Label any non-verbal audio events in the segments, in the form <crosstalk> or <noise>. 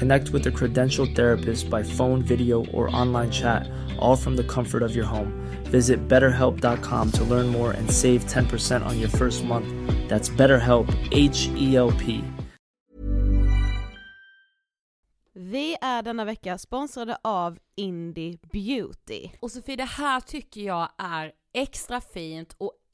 Connect with a credentialed therapist by phone, video, or online chat, all from the comfort of your home. Visit betterhelp.com to learn more and save 10% on your first month. That's BetterHelp, H E L P. Vi är denna vecka sponsrade av Indie Beauty. Och Sofie, det här tycker jag är extra fint och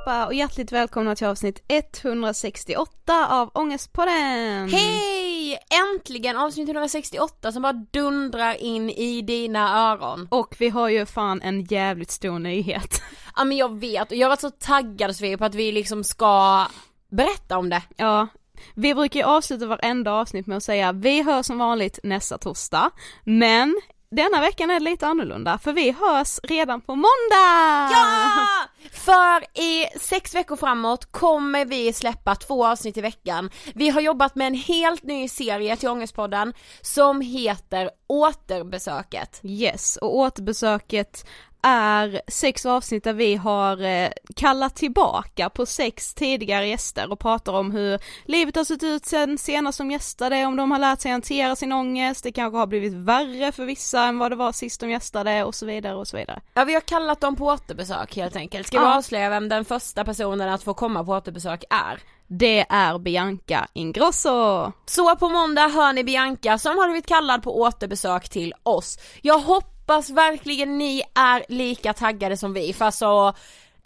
allihopa och hjärtligt välkomna till avsnitt 168 av Ångestpodden! Hej! Äntligen avsnitt 168 som bara dundrar in i dina öron. Och vi har ju fan en jävligt stor nyhet. <laughs> Ja men jag vet och jag var så taggad Sofie på att vi liksom ska berätta om det. Ja, vi brukar ju avsluta varenda avsnitt med att säga vi hörs som vanligt nästa torsdag, men denna veckan är det lite annorlunda för vi hörs redan på måndag! Ja! För i sex veckor framåt kommer vi släppa två avsnitt i veckan. Vi har jobbat med en helt ny serie till Ångestpodden som heter Återbesöket. Yes, och återbesöket är sex avsnitt där vi har eh, kallat tillbaka på sex tidigare gäster och pratar om hur livet har sett ut sen senast de gästade, om de har lärt sig hantera sin ångest, det kanske har blivit värre för vissa än vad det var sist de gästade och så vidare och så vidare. Ja vi har kallat dem på återbesök helt enkelt. Ska vi Ja. avslöja vem den första personen att få komma på återbesök är? Det är Bianca Ingrosso! Så på måndag hör ni Bianca som har blivit kallad på återbesök till oss. Jag hoppas verkligen ni är lika taggade som vi för alltså,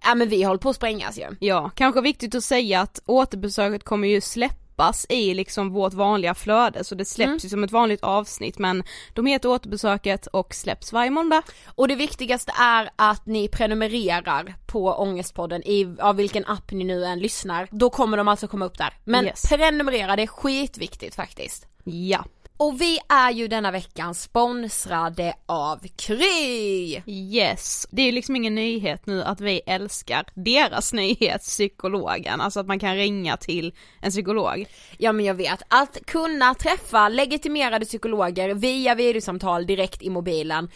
ja men vi håller på att sprängas ju. Ja, kanske viktigt att säga att återbesöket kommer ju släppas i liksom vårt vanliga flöde så det släpps Mm. ju som ett vanligt avsnitt men de heter återbesöket och släpps varje måndag. Och det viktigaste är att ni prenumererar på Ångestpodden i, av vilken app ni nu än lyssnar. Då kommer de alltså komma upp där. Men Yes. prenumerera, det är skitviktigt faktiskt. Ja. Och vi är ju denna veckan sponsrade av Kry! Yes, det är ju liksom ingen nyhet nu att vi älskar deras nyhet, psykologen, alltså att man kan ringa till en psykolog. Ja men jag vet, att kunna träffa legitimerade psykologer via videosamtal direkt i mobilen.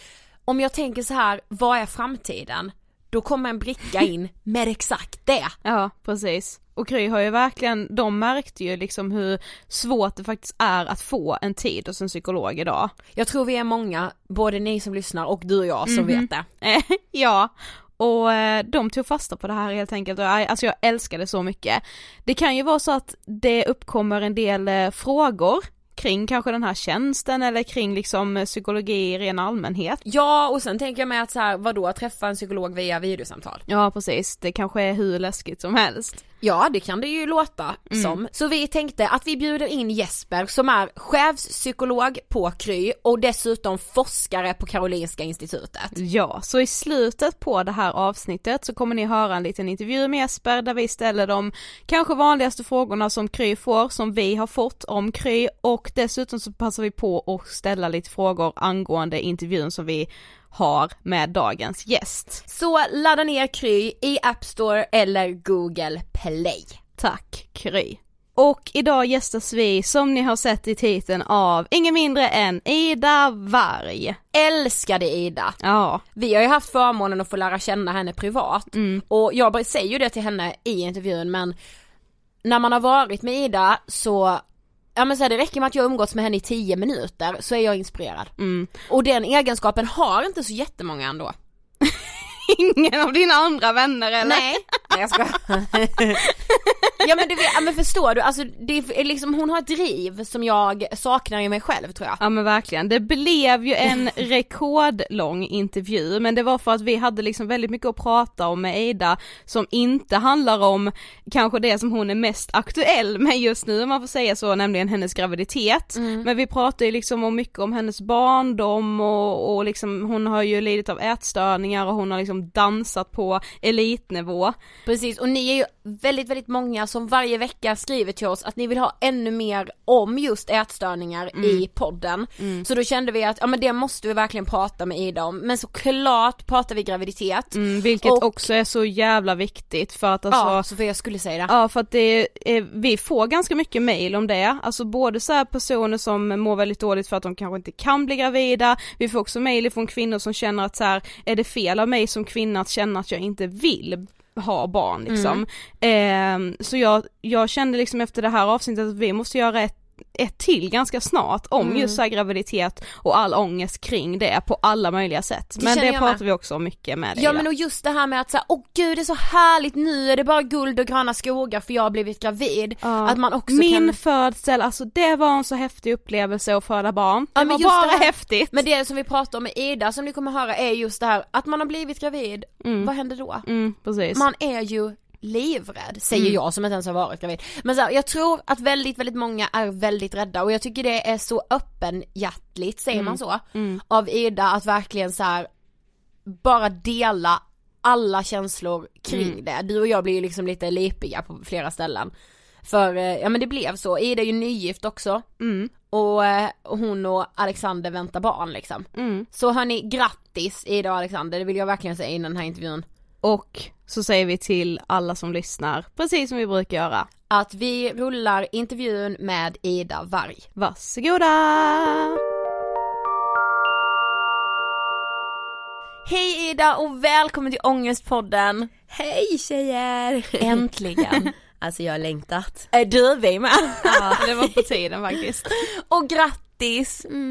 Om jag tänker så här, vad är framtiden? Då kommer en bricka in <laughs> med exakt det. Ja, precis. Och Kry har ju verkligen, de märkte ju liksom hur svårt det faktiskt är att få en tid hos en psykolog idag. Jag tror vi är många, både ni som lyssnar och du och jag som vet det. Eh, <laughs> ja, och eh, de tog fasta på det här helt enkelt och jag, alltså jag älskar det så mycket. Det kan ju vara så att det uppkommer en del eh, frågor kring kanske den här tjänsten eller kring liksom psykologi i ren allmänhet. Ja och sen tänker jag mig att så här, vadå träffa en psykolog via videosamtal? Ja precis, det kanske är hur läskigt som helst. Ja det kan det ju låta som. Så vi tänkte att vi bjuder in Jesper som är chefspsykolog på Kry och dessutom forskare på Karolinska institutet. Ja, så i slutet på det här avsnittet så kommer ni höra en liten intervju med Jesper där vi ställer de kanske vanligaste frågorna som Kry får, som vi har fått om Kry och dessutom så passar vi på att ställa lite frågor angående intervjun som vi har med dagens gäst. Så ladda ner Kry i App Store eller Google Play. Tack Kry! Och idag gästas vi, som ni har sett i titeln, av ingen mindre än Ida Varg. Älskade Ida! Ja, Vi har ju haft förmånen att få lära känna henne privat och jag säger ju det till henne i intervjun men när man har varit med Ida så Ja men så här, det räcker med att jag umgåtts med henne i 10 minuter så är jag inspirerad. mm. Och den egenskapen har inte så jättemånga ändå. Ingen av dina andra vänner eller? Nej, nej jag ska. ja men du vet, ja, men förstår du, alltså det är liksom, hon har ett driv som jag saknar i mig själv tror jag. Ja men verkligen, det blev ju en <laughs> rekordlång intervju men det var för att vi hade liksom väldigt mycket att prata om med Ida som inte handlar om kanske det som hon är mest aktuell med just nu om man får säga så, nämligen hennes graviditet. Men vi pratar ju liksom om mycket om hennes barndom och, och liksom hon har ju lidit av ätstörningar och hon har liksom Liksom dansat på elitnivå. Precis, och ni är ju väldigt, väldigt många som varje vecka skriver till oss att ni vill ha ännu mer om just ätstörningar Mm. i podden. Så då kände vi att, ja men det måste vi verkligen prata med Ida om. Men såklart pratar vi graviditet. Mm, vilket Och- också är så jävla viktigt för att alltså ja, Sofia jag skulle säga det. Ja för att det är, vi får ganska mycket mail om det, alltså både så här personer som mår väldigt dåligt för att de kanske inte kan bli gravida, vi får också mail från kvinnor som känner att så här, är det fel av mig som kvinna att känna att jag inte vill ha barn liksom. Ehm, så jag, jag kände liksom efter det här avsnittet att vi måste göra ett ett till ganska snart om just så graviditet och all ångest kring det på alla möjliga sätt. Det Men det pratar med. vi också om mycket med dig Ja men och just det här med att säga, åh gud det är så härligt nu är det bara guld och gröna skogar för jag har blivit gravid. Ja. Att man också Min kan födsel, alltså det var en så häftig upplevelse att föda barn. Det Ja, var bara det häftigt. Men det som vi pratar om med Ida som ni kommer höra är just det här att man har blivit gravid, vad händer då? Mm, precis. Man är ju livrädd, säger jag som inte ens har varit gravid. Men så här, jag tror att väldigt, väldigt många är väldigt rädda och jag tycker det är så öppenhjärtligt, säger man så? Av Ida att verkligen så här bara dela alla känslor kring det. Du och jag blir ju liksom lite lipiga på flera ställen. För, eh, ja men det blev så, Ida är ju nygift också. Mm. Och, eh, och hon och Alexander väntar barn liksom. Mm. Så hörni, grattis Ida och Alexander, det vill jag verkligen säga innan den här intervjun. Och så säger vi till alla som lyssnar, precis som vi brukar göra. Att vi rullar intervjun med Ida Varg. Varsågoda! Hej Ida och välkommen till Ångestpodden! Hej tjejer! Äntligen! <laughs> Alltså jag har längtat. är du vi med? <laughs> Det var på tiden faktiskt. Och grattis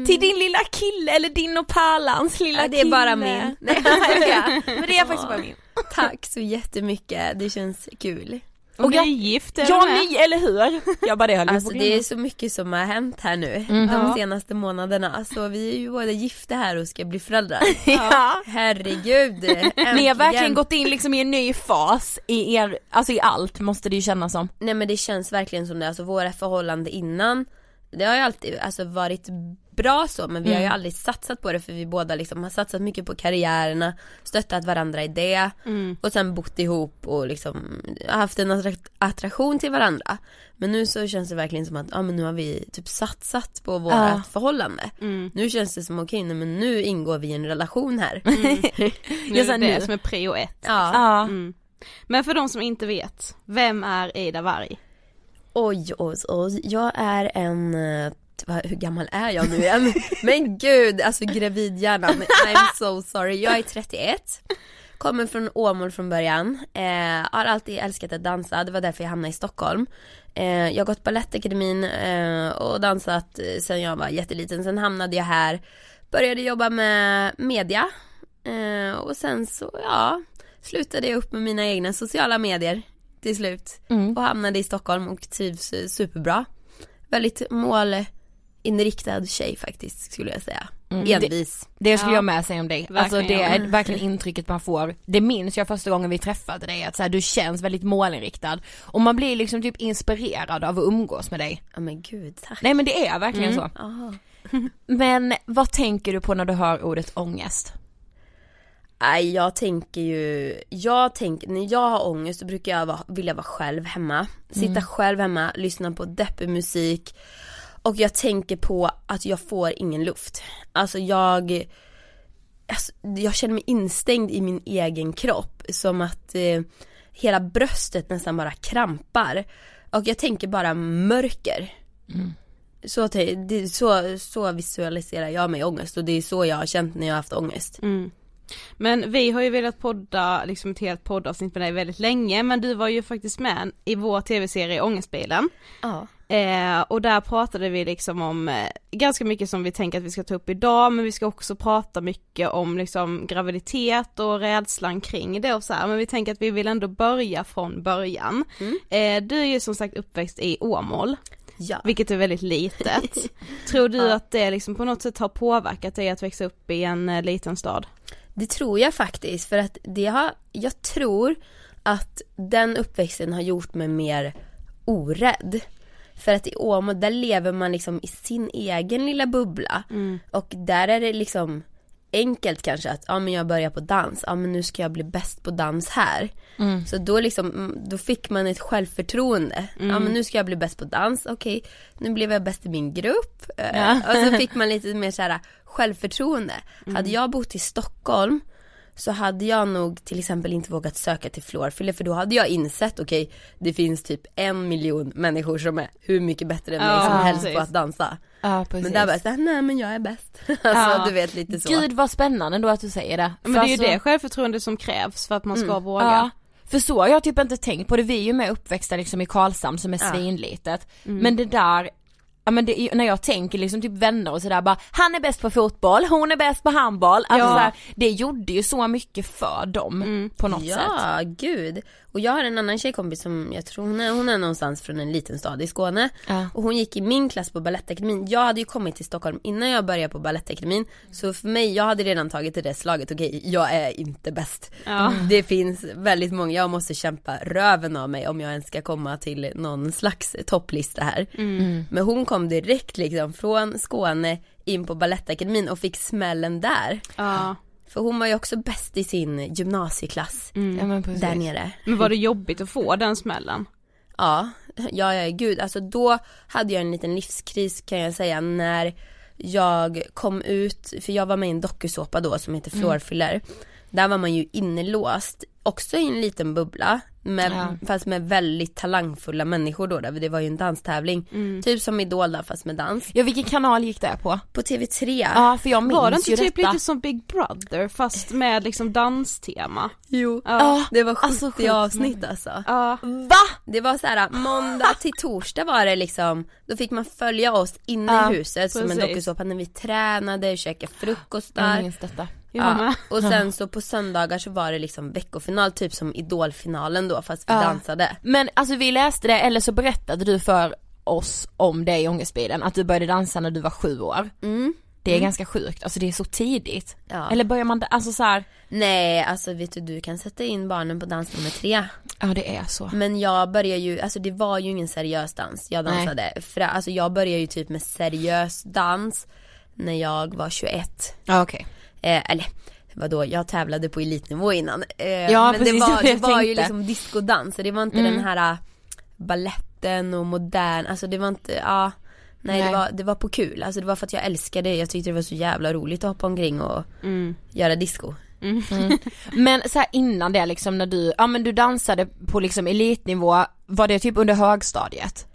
till din lilla kille, eller din och Pärlans lilla Ja, det är kille. bara min. <laughs> Nej, Nej men det är faktiskt bara min. Tack så jättemycket, det känns kul. Och Och nygift är Ja, du med. ni, eller hur? Jag bara det höll Alltså det är så mycket som har hänt här nu Mhm. de senaste månaderna. Så vi är ju båda gifta här och ska bli föräldrar. <laughs> Ja. Herregud, <laughs> Ni har äntligen. verkligen gått in liksom i en ny fas i er, alltså i allt måste det ju kännas som. Nej men det känns verkligen som det, alltså våra förhållande innan Det har ju alltid alltså, varit bra så men vi har ju aldrig satsat på det för vi båda liksom har satsat mycket på karriärerna Stöttat varandra i det och sen bott ihop och liksom haft en attrakt- attraktion till varandra Men nu så känns det verkligen som att, ja men nu har vi typ satsat på vårt Ja. förhållande Nu känns det som okej, nej men nu ingår vi i en relation här <laughs> Nu är det det som är prio ett. Ja, Ja. Mm. Men för de som inte vet, vem är Ida Varg? Oj, oj, oj. Jag är en, eh, hur gammal är jag nu igen? <laughs> Men gud, alltså gravidhjärnan, I'm so sorry. Jag är 31, kommer från Åmål från början, eh, har alltid älskat att dansa, det var därför jag hamnade i Stockholm. Eh, jag har gått Balettakademin eh, och dansat eh, sen jag var jätteliten, sen hamnade jag här, började jobba med media eh, och sen så, ja, slutade jag upp med mina egna sociala medier till slut och hamnade i Stockholm och trivs superbra. Väldigt målinriktad tjej faktiskt skulle jag säga. Envis. Det skulle jag med säga om dig. Alltså Verkligen, det ja. är verkligen intrycket man får. Det minns jag första gången vi träffade dig, att så här, du känns väldigt målinriktad. Och man blir liksom typ inspirerad av att umgås med dig. Ja men gud, tack. Nej men det är verkligen så. Aha. <laughs> Men vad tänker du på när du hör ordet ångest? Nej jag tänker ju, jag tänker, när jag har ångest så brukar jag vara, vilja vara själv hemma. Sitta själv hemma, lyssna på deppig musik. Och jag tänker på att jag får ingen luft. Alltså jag, alltså, jag känner mig instängd i min egen kropp. Som att eh, hela bröstet nästan bara krampar. Och jag tänker bara mörker. Så, te- det, så, så visualiserar jag mig ångest och det är så jag har känt när jag har haft ångest. Mm. Men vi har ju velat podda, liksom ett helt poddavsnitt med dig väldigt länge, men du var ju faktiskt med i vår tv-serie Ångestbilen. Ja. Eh, och där pratade vi liksom om eh, ganska mycket som vi tänker att vi ska ta upp idag, men vi ska också prata mycket om liksom graviditet och rädslan kring det och så här. men vi tänker att vi vill ändå börja från början. Eh, du är ju som sagt uppväxt i Åmål, Ja. vilket är väldigt litet. <laughs> Tror du att det liksom på något sätt har påverkat dig att växa upp i en eh, liten stad? Det tror jag faktiskt för att det har, jag tror att den uppväxten har gjort mig mer orädd. För att i Åmål där lever man liksom i sin egen lilla bubbla och där är det liksom enkelt kanske att, ja men jag börjar på dans, ja men nu ska jag bli bäst på dans här. Mm. Så då liksom, mm, då fick man ett självförtroende. Ja men nu ska jag bli bäst på dans, okej, nu blev jag bäst i min grupp. Eh, Ja. Och så fick <laughs> man lite mer så här självförtroende. Hade jag bott i Stockholm så hade jag nog till exempel inte vågat söka till Florfiller för då hade jag insett okej det finns typ en miljon människor som är hur mycket bättre än mig Ja, som helst precis. på att dansa. Ja precis. Men där bara såhär, nej men jag är bäst. <laughs> alltså Ja. du vet lite så. Gud vad spännande då att du säger det. Men För det är ju alltså- det självförtroende som krävs för att man ska Mm. våga. Ja. För så har jag typ inte tänkt på det, vi är ju med uppväxta liksom i Karlshamn som är Ja. svinlitet. Men det där, ja men det är, när jag tänker liksom typ vänner och sådär bara, han är bäst på fotboll, hon är bäst på handboll. Alltså Ja. såhär, det gjorde ju så mycket för dem på något sätt. Ja, gud. Och jag har en annan tjejkompis som jag tror hon är, hon är någonstans från en liten stad i Skåne. Ja. Och hon gick i min klass på Balettakademin. Jag hade ju kommit till Stockholm innan jag började på Balettakademin. Så för mig, jag hade redan tagit det där slaget, okej jag är inte bäst. Ja. Det finns väldigt många, jag måste kämpa röven av mig om jag ens ska komma till någon slags topplista här. Men hon kom direkt liksom från Skåne in på Balettakademin och fick smällen där. Ja. För hon var ju också bäst i sin gymnasieklass Ja, men precis. där nere. Men var det jobbigt att få den smällen? Ja, ja, ja gud, alltså då hade jag en liten livskris kan jag säga när jag kom ut, för jag var med i en dokusåpa då som heter Floorfiller. Där var man ju inlåst, också i en liten bubbla, med, Ja. fast med väldigt talangfulla människor då, där, det var ju en danstävling. Typ som Idol då, fast med dans. Ja vilken kanal gick det på? På TV3. Ja för jag minns Var det inte ju typ detta. lite som Big Brother fast med liksom danstema? Jo. Ja. Det var 70 alltså sjukt avsnitt alltså. Ja. Va? Det var så här måndag till torsdag var det liksom, då fick man följa oss inne Ja, i huset som en precis. dokusåpa när vi tränade, käkade frukost Jag där. minns detta. Ja. Och sen så på söndagar så var det liksom veckofinal, typ som idolfinalen då fast vi Ja. dansade. Men alltså vi läste det, eller så berättade du för oss om det i ångestbilen, att du började dansa när du var sju år. Mm. Det är ganska sjukt, alltså det är så tidigt. Ja. Eller börjar man, alltså så här, Nej alltså vet du, du kan sätta in barnen på dans nummer tre. ja det är så. Men jag började ju, alltså det var ju ingen seriös dans jag Nej. dansade. För, alltså jag började ju typ med seriös dans när jag var 21. Ja okej. Eh, eller vadå, jag tävlade på elitnivå innan. Eh, Ja, men precis, det var, <laughs> det var ju liksom diskodans, det var inte Mm. den här äh, balletten och modern, alltså det var inte, ja Nej, Nej. Det, var, det var på kul, alltså det var för att jag älskade det, jag tyckte det var så jävla roligt att hoppa omkring och Mm. göra disco. <laughs> Men så innan det liksom när du, ja men du dansade på liksom elitnivå, var det typ under högstadiet?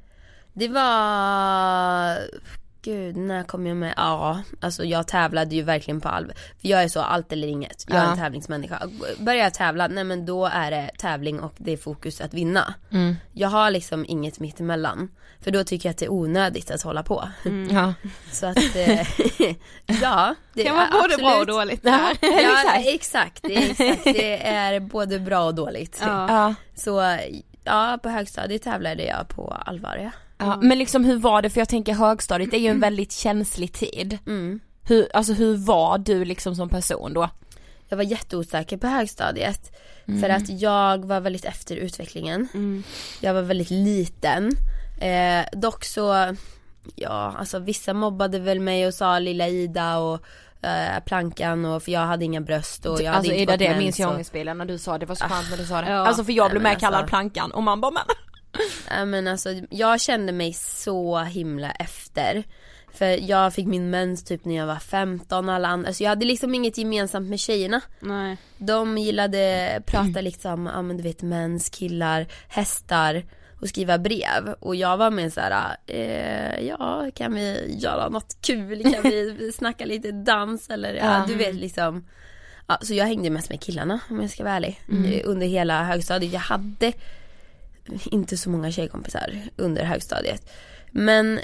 Det var, gud när kom jag med? Ja, alltså jag tävlade ju verkligen på allvar. För jag är så allt eller inget, jag är Ja. en tävlingsmänniska. Börjar jag tävla, nej men då är det tävling och det är fokus att vinna. Mm. Jag har liksom inget mittemellan. För då tycker jag att det är onödigt att hålla på. <laughs> Ja. Så att, eh, <laughs> ja. Det kan vara är både bra och absolut- dåligt Ja. <laughs> Ja, exakt. Det är exakt. Det är både bra och dåligt. Ja. Ja. Så ja, på högstadiet tävlade jag på allvar ja. Ja. Men liksom hur var det, för jag tänker högstadiet är ju en väldigt känslig tid. Mm. Hur, alltså hur var du liksom som person då? Jag var jätteosäker på högstadiet. Mm. För att jag var väldigt efter utvecklingen. Jag var väldigt liten. Eh, dock så, ja alltså vissa mobbade väl mig och sa lilla Ida och eh, plankan och för jag hade inga bröst och jag hade alltså inte Ida det minns jag ångestbilen när du sa det, var så skönt när du sa det. Ja. Alltså för jag blev men med kallad alltså- plankan och man bara men Ja, men alltså, jag kände mig så himla efter. För jag fick min mens typ när jag var 15 alla andra, alltså jag hade liksom inget gemensamt med tjejerna. Nej. De gillade prata liksom, ja men du vet mens, killar, hästar och skriva brev. Och jag var med såhär, eh, ja kan vi göra något kul, kan vi <laughs> snacka lite dans eller ja, Ja. du vet liksom. Ja, så jag hängde mest med killarna om jag ska vara ärlig. Eh, Under hela högstadiet. Jag hade inte så många tjejkompisar under högstadiet. Men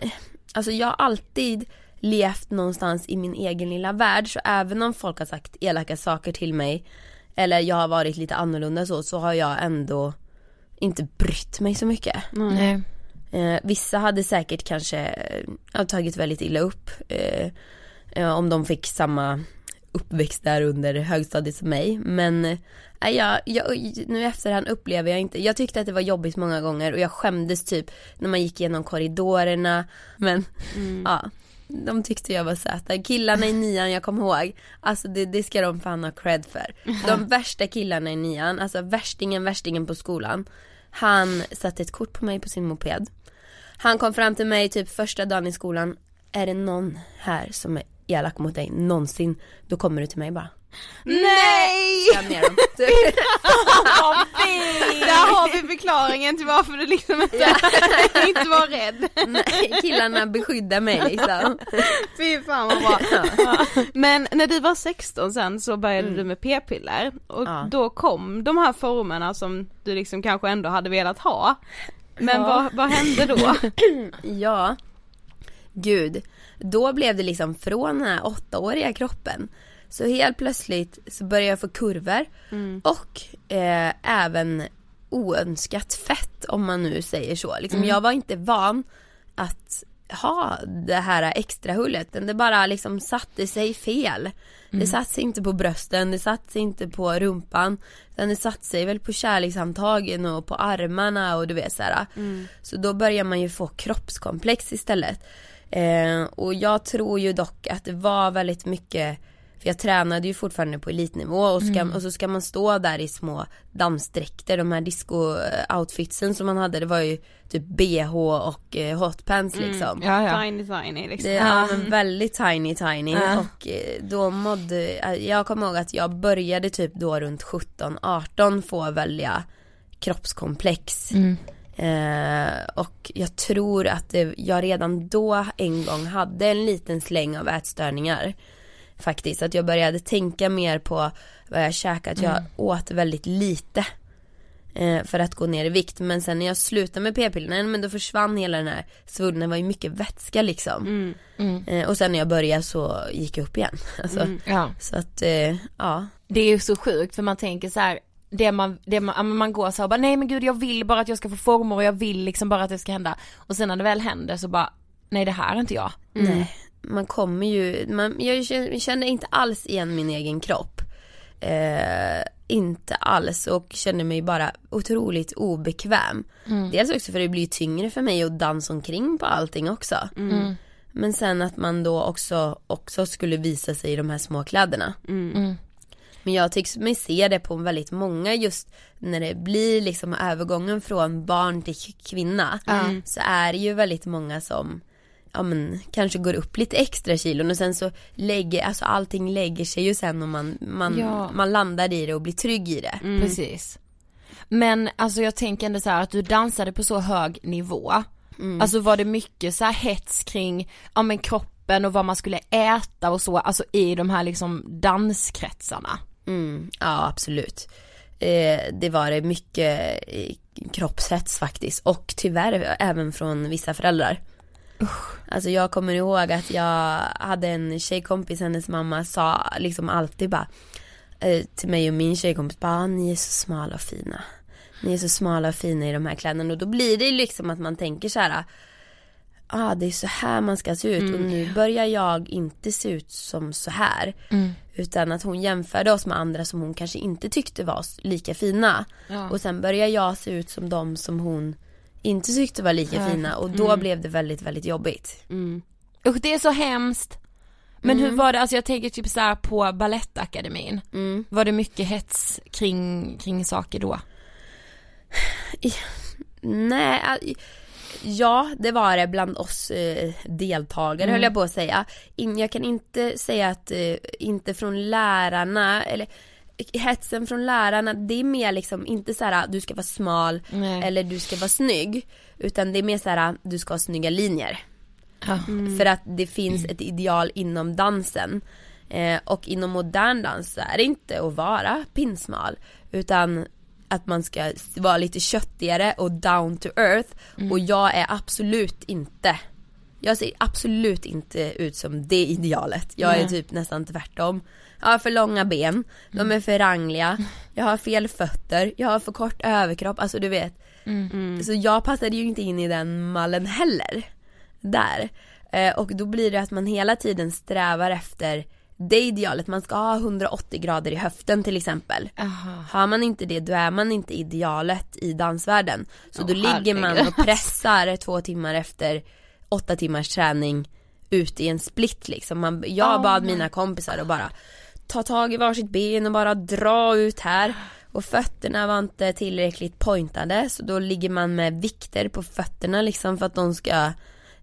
alltså jag har alltid levt någonstans i min egen lilla värld så även om folk har sagt elaka saker till mig eller jag har varit lite annorlunda så, så har jag ändå inte brytt mig så mycket. Nej. Eh, vissa hade säkert kanske eh, tagit väldigt illa upp eh, eh, om de fick samma uppväxt där under högstadiet som mig. Men eh, jag, jag, nu i efterhand upplever jag inte, jag tyckte att det var jobbigt många gånger och jag skämdes typ när man gick igenom korridorerna. Men ja, de tyckte jag var söta. Killarna i nian, jag kommer ihåg, alltså det, det ska de fan ha cred för. De <laughs> värsta killarna i nian, alltså värstingen, värstingen på skolan. Han satte ett kort på mig på sin moped. Han kom fram till mig typ första dagen i skolan. Är det någon här som är elak mot dig någonsin, då kommer du till mig bara. Nej! Känn ner <laughs> dem. Där har vi förklaringen till varför du liksom inte, <laughs> inte var rädd. Nej, killarna beskyddar mig liksom. Fy fan vad bra. Men när du var 16 sen så började du med p-piller och Ja. då kom de här formerna som du liksom kanske ändå hade velat ha. Men Ja. vad, vad hände då? <clears throat> Ja, gud. Då blev det liksom från den här åttaåriga kroppen. Så helt plötsligt så började jag få kurvor och eh, även oönskat fett om man nu säger så. Liksom, Jag var inte van att ha det här extra hullet. Det bara liksom satte sig fel. Det satte sig inte på brösten, det satte sig inte på rumpan. Utan det satte sig väl på kärlekshandtagen och på armarna och du vet såhär. Så då börjar man ju få kroppskomplex istället. Eh, och jag tror ju dock att det var väldigt mycket för jag tränade ju fortfarande på elitnivå och, ska, och så ska man stå där i små dansdräkter, de här disco-outfitsen som man hade, det var ju typ bh och eh, hotpants liksom. Ja, ja. Tiny tiny liksom. Det, ja, men väldigt tiny tiny och eh, då mådde, eh, jag kommer ihåg att jag började typ då runt 17-18 få välja kroppskomplex. Eh, och jag tror att det, jag redan då en gång hade en liten släng av ätstörningar. Faktiskt, att jag började tänka mer på vad jag käkade, att jag åt väldigt lite. Eh, för att gå ner i vikt. Men sen när jag slutade med p-pillerna, men då försvann hela den här svullnaden, det var ju mycket vätska liksom. Eh, och sen när jag började så gick jag upp igen. <laughs> Alltså, Ja. Så att, eh, ja. Det är ju så sjukt för man tänker så här. Det man, det man, man går så här och bara nej men gud jag vill bara att jag ska få former och jag vill liksom bara att det ska hända. Och sen när det väl händer så bara, nej det här är inte jag. Nej, man kommer ju, man, jag känner- inte alls igen min egen kropp. Eh, inte alls och känner mig bara otroligt obekväm. Dels också för det blir tyngre för mig att dansa omkring på allting också. Men sen att man då också, också skulle visa sig i de här små kläderna. Men jag tycker mig se det på väldigt många just när det blir liksom övergången från barn till kvinna. Så är det ju väldigt många som ja men kanske går upp lite extra kilon och sen så lägger, alltså allting lägger sig ju sen om man, man, Ja. man landar i det och blir trygg i det. Precis. Men alltså jag tänker ändå så här att du dansade på så hög nivå. Alltså var det mycket så här hets kring, ja men kroppen och vad man skulle äta och så, alltså i de här liksom danskretsarna. Mm, ja absolut. Eh, det var det mycket eh, kroppshets faktiskt och tyvärr även från vissa föräldrar. Alltså jag kommer ihåg att jag hade en tjejkompis, hennes mamma sa liksom alltid bara eh, till mig och min tjejkompis bara, "Ah, ni är så smala och fina. Ni är så smala och fina i de här kläderna och då blir det liksom att man tänker så här. ah, det är så här man ska se ut och nu börjar jag inte se ut som så här. Utan att hon jämförde oss med andra som hon kanske inte tyckte var lika fina. Och sen börjar jag se ut som de som hon inte tyckte var lika fina och då blev det väldigt, väldigt jobbigt. Usch det är så hemskt. Men hur var det, alltså jag tänker typ så här på Balettakademin. Var det mycket hets kring, kring saker då? Nej, ja det var det bland oss eh, deltagare höll jag på att säga. In, jag kan inte säga att, eh, inte från lärarna, eller hetsen från lärarna det är mer liksom inte så här du ska vara smal Nej. eller du ska vara snygg. Utan det är mer så här du ska ha snygga linjer. För att det finns ett ideal inom dansen. Eh, och inom modern dans så är det inte att vara pinsmal. Utan att man ska vara lite köttigare och down to earth. Och jag är absolut inte jag ser absolut inte ut som det idealet. Jag är typ nästan tvärtom. Jag har för långa ben, de är för rangliga, jag har fel fötter, jag har för kort överkropp, alltså du vet. Så jag passade ju inte in i den mallen heller. Där. Eh, och då blir det att man hela tiden strävar efter det idealet, man ska ha 180 grader i höften till exempel. Har man inte det då är man inte idealet i dansvärlden. Så då ligger man och pressar två timmar efter åtta timmars träning ut i en split liksom. Man, jag bad mina kompisar att bara ta tag i varsitt ben och bara dra ut här. Och fötterna var inte tillräckligt pointade så då ligger man med vikter på fötterna liksom för att de ska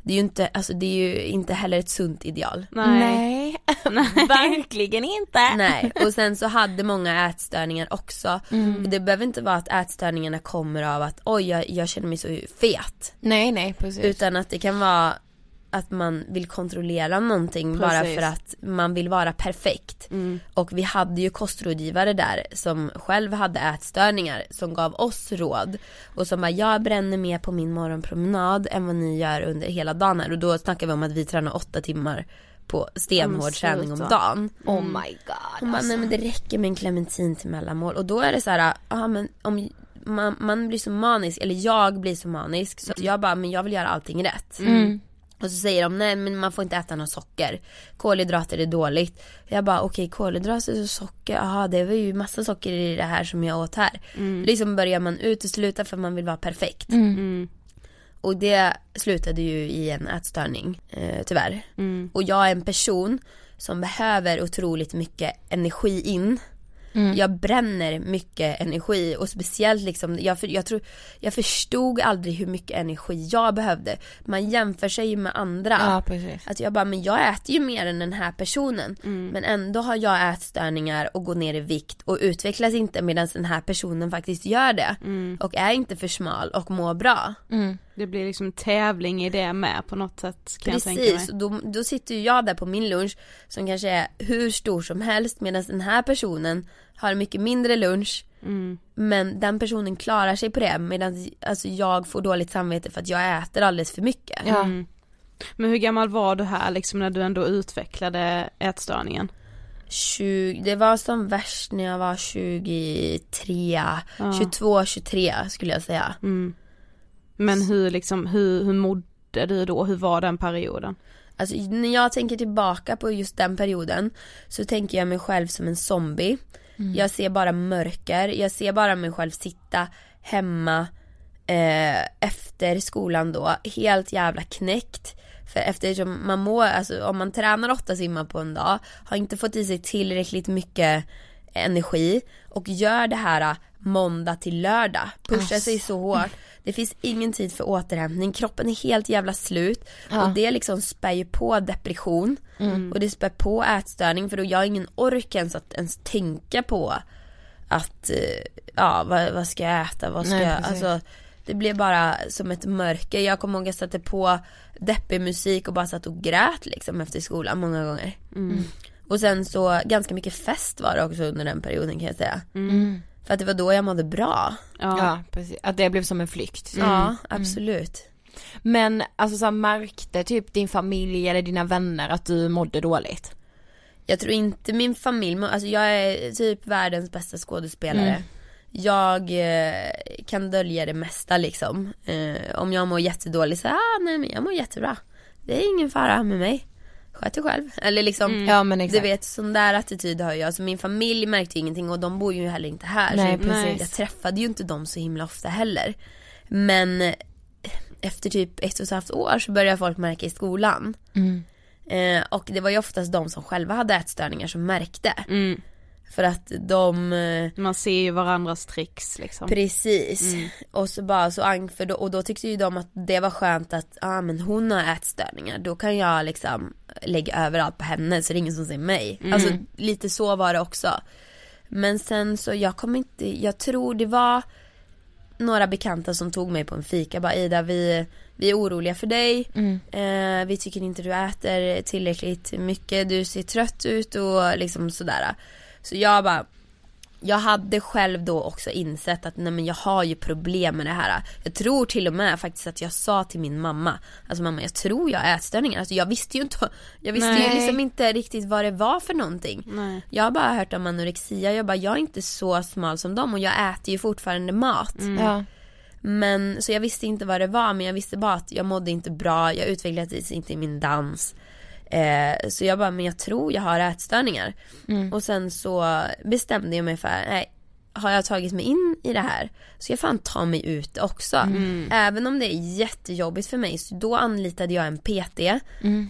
Det är ju inte, alltså det är ju inte heller ett sunt ideal. Nej. <laughs> <laughs> verkligen inte. Nej, och sen så hade många ätstörningar också. Och det behöver inte vara att ätstörningarna kommer av att oj jag, jag känner mig så fet. Nej nej precis. Utan att det kan vara att man vill kontrollera någonting bara Precis. för att man vill vara perfekt. Och vi hade ju kostrådgivare där som själv hade ätstörningar som gav oss råd. Och som bara, jag bränner mer på min morgonpromenad än vad ni gör under hela dagen här. Och då snackar vi om att vi tränar åtta timmar på stenhård träning om dagen. oh my god. Hon bara, nej men det räcker med en clementin till mellanmål. Och då är det så här, ja men om man, man blir så manisk, eller jag blir så manisk så att jag bara, men jag vill göra allting rätt. Mm. Och så säger de, nej men man får inte äta något socker. Kolhydrater är dåligt. Jag bara, okej kolhydrater och socker, jaha det var ju massa socker i det här som jag åt här. Liksom börjar man utesluta för man vill vara perfekt. Mm. Och det slutade ju i en ätstörning, eh, tyvärr. Mm. Och jag är en person som behöver otroligt mycket energi in. Jag bränner mycket energi och speciellt liksom, jag, jag tror, jag förstod aldrig hur mycket energi jag behövde. Man jämför sig ju med andra. Ja. Att jag bara, men jag äter ju mer än den här personen. Men ändå har jag ätstörningar och går ner i vikt och utvecklas inte medan den här personen faktiskt gör det. Och är inte för smal och mår bra. Det blir liksom tävling i det med på något sätt kan jag tänka mig. Precis, då, då sitter ju jag där på min lunch som kanske är hur stor som helst medan den här personen har mycket mindre lunch Mm. men den personen klarar sig på det medan alltså, jag får dåligt samvete för att jag äter alldeles för mycket. Ja. Mm. Men hur gammal var du här liksom när du ändå utvecklade ätstörningen? 20, det var som värst när jag var 23, 22, 23 skulle jag säga. Mm. Men hur liksom, hur, hur mådde du då? Hur var den perioden? Alltså när jag tänker tillbaka på just den perioden så tänker jag mig själv som en zombie. Jag ser bara mörker, jag ser bara mig själv sitta hemma eh, efter skolan då, helt jävla knäckt. För eftersom man mår, alltså om man tränar åtta timmar på en dag, har inte fått i sig tillräckligt mycket energi och gör det här måndag till lördag, pushar sig så hårt. Det finns ingen tid för återhämtning, kroppen är helt jävla slut. Och det liksom spär ju på depression. Och det spär på ätstörning. För då jag har ingen ork ens att ens tänka på att, eh, ja vad, vad ska jag äta, vad ska Nej, jag, alltså det blev bara som ett mörker. Jag kommer ihåg jag satte på deppig musik och bara satt och grät liksom efter skolan många gånger. Och sen så ganska mycket fest var det också under den perioden kan jag säga. För att det var då jag mådde bra. Ja. precis. Att det blev som en flykt. Ja, absolut. Men alltså så här, märkte typ din familj eller dina vänner att du mådde dåligt? Jag tror inte min familj, alltså jag är typ världens bästa skådespelare. Jag eh, kan dölja det mesta liksom. Eh, om jag mår jättedåligt så ah, nej men jag mår jättebra. Det är ingen fara med mig. Sköt dig själv. Eller liksom, Ja men du exakt. vet sån där attityd har jag. Så min familj märkte ingenting och de bor ju heller inte här. Nej, så precis. Jag träffade ju inte dem så himla ofta heller. Men eh, efter typ ett och ett halvt år så började folk märka i skolan. Mm. Eh, och det var ju oftast de som själva hade ätstörningar som märkte. Mm. För att de eh, Man ser ju varandras tricks liksom. Precis. Mm. Och så bara så ang för då, och då tyckte ju de att det var skönt att, ja ah, men hon har ätstörningar, då kan jag liksom lägga över allt på henne så det är ingen som ser mig. Mm. Alltså lite så var det också. Men sen så, jag kommer inte, jag tror det var några bekanta som tog mig på en fika, bara Ida vi, vi är oroliga för dig, Mm. eh, vi tycker inte du äter tillräckligt mycket, du ser trött ut och liksom sådär. Så jag bara, jag hade själv då också insett att nej men jag har ju problem med det här. Jag tror till och med faktiskt att jag sa till min mamma, alltså mamma jag tror jag har ätstörningar. Alltså jag visste ju inte, jag visste ju Nej. liksom inte riktigt vad det var för någonting. Nej. Jag har bara hört om anorexia, jag bara jag är inte så smal som dem och jag äter ju fortfarande mat. Ja. Men så jag visste inte vad det var men jag visste bara att jag mådde inte bra, jag utvecklades inte i min dans. Eh, så jag bara, men jag tror jag har ätstörningar. Och sen så bestämde jag mig för, nej har jag tagit mig in i det här så jag fan ta mig ut också. Även om det är jättejobbigt för mig så då anlitade jag en PT,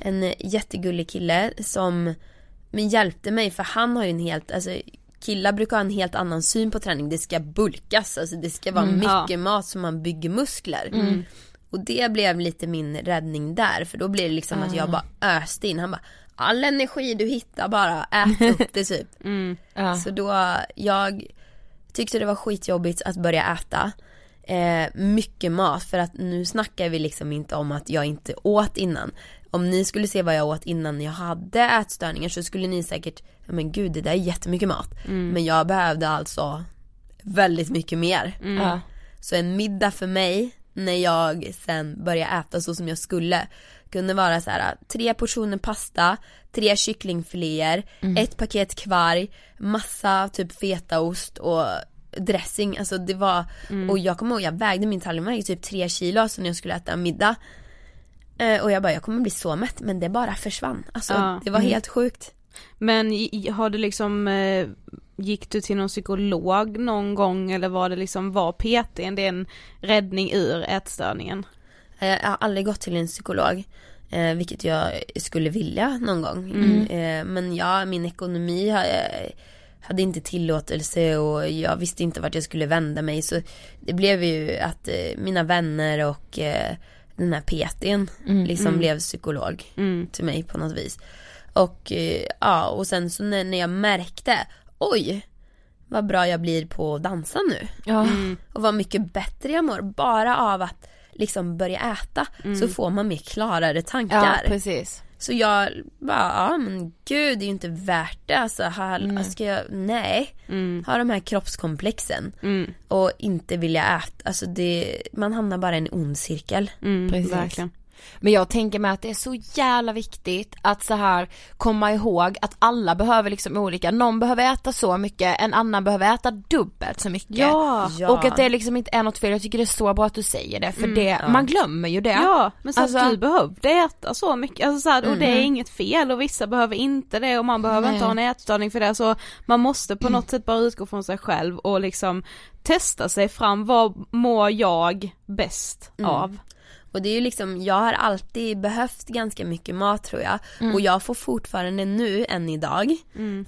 en jättegullig kille som men hjälpte mig för han har ju en helt, alltså killar brukar ha en helt annan syn på träning. Det ska bulkas, alltså det ska vara mycket mat så man bygger muskler. Och det blev lite min räddning där för då blev det liksom att jag bara öste in. Han bara all energi du hittar bara, ät upp <laughs> det typ. Ja. Så då, jag tyckte det var skitjobbigt att börja äta eh, mycket mat för att nu snackar vi liksom inte om att jag inte åt innan. Om ni skulle se vad jag åt innan jag hade ätstörningar så skulle ni säkert, men gud det där är jättemycket mat. Men jag behövde alltså väldigt mycket mer. Ja. Så en middag för mig när jag sen började äta så som jag skulle kunde vara så här tre portioner pasta, tre kycklingfiléer, ett paket kvarg, massa typ fetaost och dressing, alltså det var, och jag kommer ihåg jag vägde min tallrik, vägde typ tre kilo alltså när jag skulle äta middag. Eh, och jag bara jag kommer bli så mätt men det bara försvann, alltså Ja. det var helt sjukt. Men har du liksom, eh, gick du till någon psykolog någon gång eller var det liksom, var PT en räddning ur ätstörningen? Eh, Jag har aldrig gått till en psykolog. Eh, vilket jag skulle vilja någon gång. Eh, men ja, min ekonomi ha- hade inte tillåtelse och jag visste inte vart jag skulle vända mig. Så det blev ju att eh, mina vänner och eh, den här PTn liksom blev psykolog till mig på något vis. Och ja, och sen så när, när jag märkte, oj, vad bra jag blir på att dansa nu Ja. och vad mycket bättre jag mår bara av att liksom börja äta så får man mer klarare Ja tankar. precis. så jag bara, ja men gud det är ju inte värt det alltså. Här, ska jag, nej. Ha de här kroppskomplexen Mm, och inte vilja äta, alltså det, man hamnar bara i en ond cirkel. mm, Precis. verkligen. Men jag tänker mig att det är så jävla viktigt att så här komma ihåg att alla behöver liksom olika, någon behöver äta så mycket, en annan behöver äta dubbelt så mycket. Ja, Ja. Och att det liksom inte är något fel, jag tycker det är så bra att du säger det för det, man glömmer ju det. Ja, men så Alltså- att du behövde äta så mycket, alltså så här, och det är inget fel och vissa behöver inte det och man behöver inte ha en ätstörning för det. Så man måste på något sätt bara utgå från sig själv och liksom testa sig fram, vad mår jag bäst av? Och det är ju liksom, jag har alltid behövt ganska mycket mat tror jag. Och jag får fortfarande nu, än idag,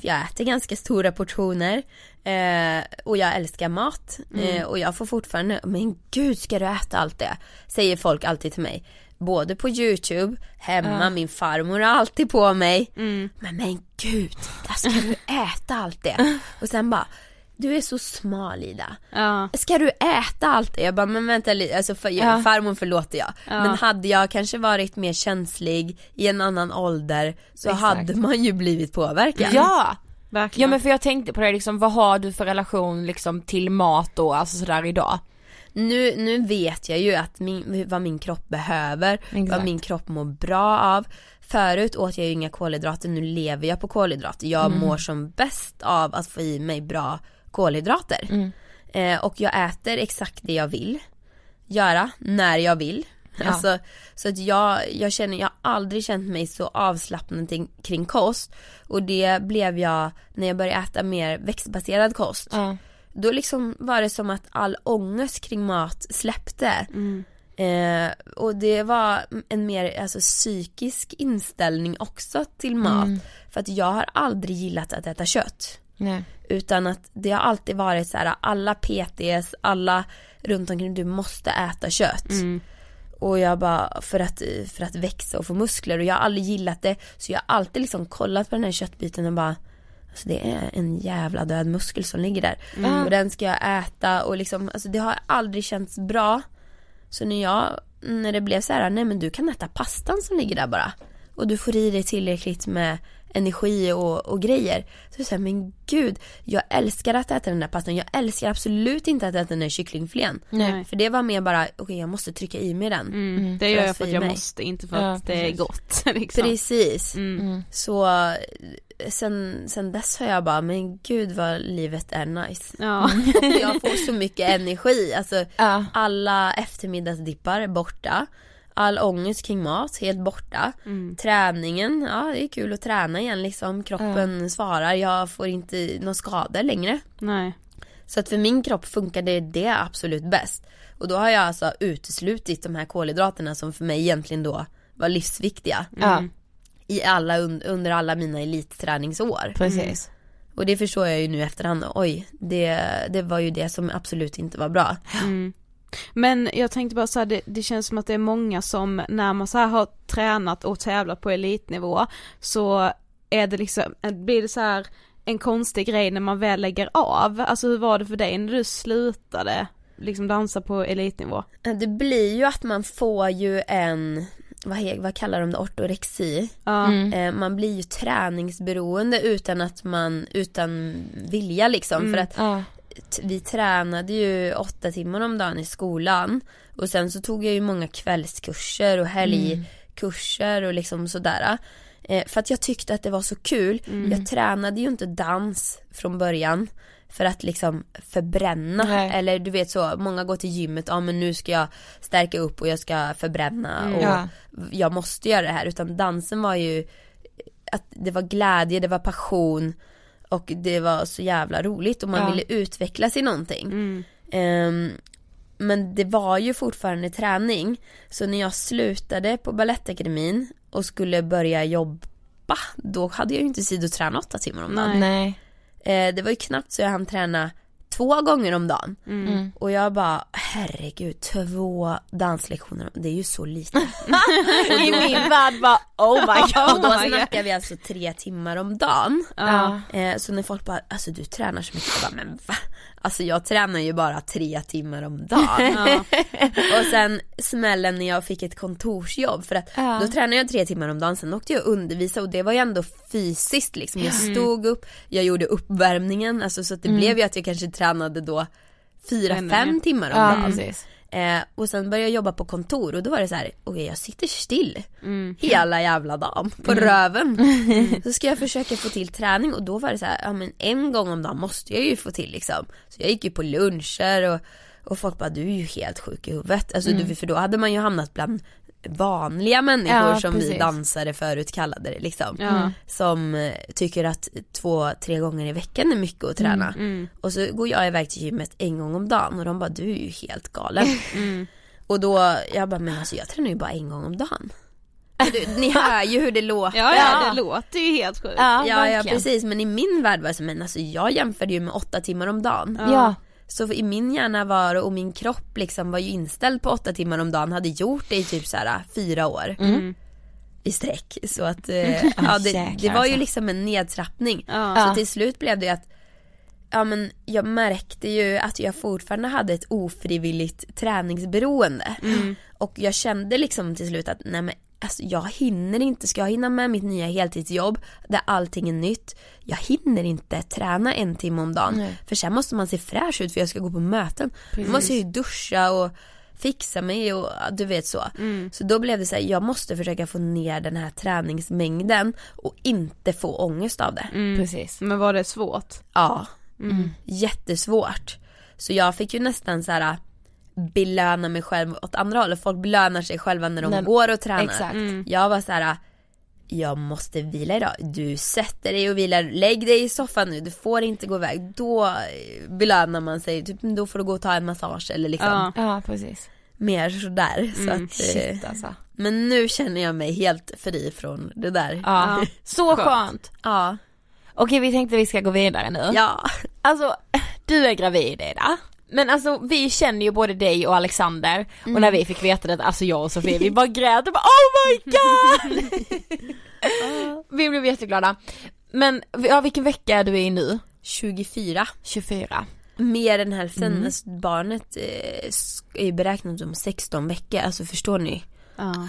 för jag äter ganska stora portioner. Eh, och jag älskar mat. Eh, och jag får fortfarande, men gud ska du äta allt det? Säger folk alltid till mig. Både på youtube, hemma, min farmor har alltid på mig. Men men gud, där ska du <laughs> äta allt det? <laughs> Och sen bara, du är så smal Ida. Ja, Ska du äta allt det? Jag bara, men vänta lite, alltså för, Ja. farmor förlåter jag. Men hade jag kanske varit mer känslig i en annan ålder så Exakt. hade man ju blivit påverkad. Ja! Ja verkligen. men för jag tänkte på det liksom, vad har du för relation liksom till mat då, alltså sådär idag? Nu, nu vet jag ju att min, vad min kropp behöver, Exakt. vad min kropp mår bra av. Förut åt jag ju inga kolhydrater, nu lever jag på kolhydrater. Jag mår som bäst av att få i mig bra kolhydrater. Eh, och jag äter exakt det jag vill göra, när jag vill. Alltså, så att jag, jag känner, jag har aldrig känt mig så avslappnad ting- kring kost. Och det blev jag när jag började äta mer växtbaserad kost. Ja. Då liksom var det som att all ångest kring mat släppte. Eh, och det var en mer alltså, psykisk inställning också till mat. För att jag har aldrig gillat att äta kött. Nej. Utan att det har alltid varit så här, alla PTS, alla runt omkring, du måste äta kött. Och jag bara, för att, för att växa och få muskler och jag har aldrig gillat det. Så jag har alltid liksom kollat på den här köttbiten och bara Alltså det är en jävla död muskel som ligger där. Och den ska jag äta och liksom, alltså det har aldrig känts bra. Så när jag, när det blev så här, nej men du kan äta pastan som ligger där bara. Och du får i dig tillräckligt med energi och, och grejer. Så jag säger men gud, jag älskar att äta den där pastan. Jag älskar absolut inte att äta den där kycklingfilén. Nej. För det var mer bara, okej jag måste trycka i mig den. Mm, det för gör att jag för att jag mig. måste, inte för Ja, att det är gott. <laughs> Liksom. Precis. Mm. Så sen, sen dess har jag bara, men gud vad livet är nice. Ja. <laughs> jag får så mycket energi, alltså Ja. alla eftermiddagsdippar är borta. All ångest kring mat, helt borta. Träningen, ja det är kul att träna igen liksom. Kroppen svarar, jag får inte några skador längre. Nej. Så att för min kropp funkade det absolut bäst. Och då har jag alltså uteslutit de här kolhydraterna som för mig egentligen då var livsviktiga. Ja, I alla, un- under alla mina elitträningsår. precis. Och det förstår jag ju nu efterhand, oj, det, det var ju det som absolut inte var bra. Men jag tänkte bara så här, det, det känns som att det är många som när man så här har tränat och tävlat på elitnivå så är det liksom, blir det så här en konstig grej när man väl lägger av. Alltså hur var det för dig när du slutade liksom dansa på elitnivå? Det blir ju att man får ju en, vad, he, vad kallar de det, ortorexi. Ja. Eh, man blir ju träningsberoende utan att man, utan vilja liksom. För att Ja. Vi tränade ju åtta timmar om dagen i skolan. Och sen så tog jag ju många kvällskurser och helgkurser och liksom sådär. Eh, för att jag tyckte att det var så kul. Jag tränade ju inte dans från början. För att liksom förbränna. Nej. Eller du vet så, många går till gymmet, ja men nu ska jag stärka upp och jag ska förbränna. Och Ja. jag måste göra det här. Utan dansen var ju att det var glädje, det var passion och det var så jävla roligt och man Ja. ville utvecklas i någonting. Mm. Ehm, men det var ju fortfarande träning. Så när jag slutade på Balettakademin och skulle börja jobba, då hade jag ju inte tid att träna åtta timmar om dagen. Nej. Eh, det var ju knappt så jag hann träna två gånger om dagen. Mm. Och jag bara, herregud, två danslektioner, det är ju så lite. <laughs> I min värld bara oh my god. Och då snackar vi alltså tre timmar om dagen. Ja. Eh, så när folk bara, alltså du tränar så mycket, jag bara, men va? Alltså jag tränar ju bara tre timmar om dagen. <laughs> och sen smällen när jag fick ett kontorsjobb för att Ja. då tränade jag tre timmar om dagen, sen åkte jag och undervisa och det var ju ändå fysiskt liksom. Jag stod upp, jag gjorde uppvärmningen, alltså så att det blev ju att jag kanske tränade då fyra, fem timmar om Ja, dagen. Eh, och sen började jag jobba på kontor och då var det så här, okej jag sitter still Mm. hela jävla dagen på röven. <laughs> Så ska jag försöka få till träning och då var det så här, ja men en gång om dagen måste jag ju få till liksom. Så jag gick ju på luncher och, och folk bara du är ju helt sjuk i huvudet. Alltså du, för då hade man ju hamnat bland vanliga människor Ja, som vi precis. dansare förut kallade det liksom. Ja. Som eh, tycker att två, tre gånger i veckan är mycket att träna. Mm. Och så går jag iväg till gymmet en gång om dagen och de bara du är ju helt galen. <laughs> Och då, jag bara men alltså jag tränar ju bara en gång om dagen. Du, ni <laughs> hör ju hur det låter. Ja, ja, det låter ju helt sjukt. Ja, Ja, ja precis men i min värld var det så, men alltså jag jämförde ju med åtta timmar om dagen. Ja. Så i min hjärna var och min kropp liksom var ju inställd på åtta timmar om dagen, hade gjort det i typ så här fyra år. I sträck. Så att, eh, <laughs> ja, det, det var ju alltså. liksom en nedtrappning. Ja. Så till slut blev det att Ja men jag märkte ju att jag fortfarande hade ett ofrivilligt träningsberoende. Och jag kände liksom till slut att nej men alltså jag hinner inte, ska jag hinna med mitt nya heltidsjobb där allting är nytt. Jag hinner inte träna en timme om dagen. Nej. För sen måste man se fräsch ut för jag ska gå på möten. Då måste jag ju duscha och fixa mig och du vet så. Så då blev det så här, jag måste försöka få ner den här träningsmängden och inte få ångest av det. Precis. Men var det svårt? Ja, jättesvårt. Så jag fick ju nästan så här belöna mig själv åt andra hållet. Folk belönar sig själva när de När- går och tränar. Exakt. Jag var så här. jag måste vila idag. Du sätter dig och vilar, lägg dig i soffan nu, du får inte gå iväg. Då belönar man sig, typ, då får du gå och ta en massage eller liksom Ja. Ja, precis. mer sådär. Så att, eh, Shit alltså. men nu känner jag mig helt fri från det där. Ja. Så skönt. Ja. Okej vi tänkte vi ska gå vidare nu. ja. Alltså, du är gravid Ida. Men alltså vi känner ju både dig och Alexander och när vi fick veta det, alltså jag och Sofie, vi bara grät och bara oh my god! <laughs> vi blev jätteglada. Men ja, vilken vecka är du i nu? 24. 24. Mer än hälften, alltså barnet eh, är beräknat om 16 veckor, alltså förstår ni? Ja.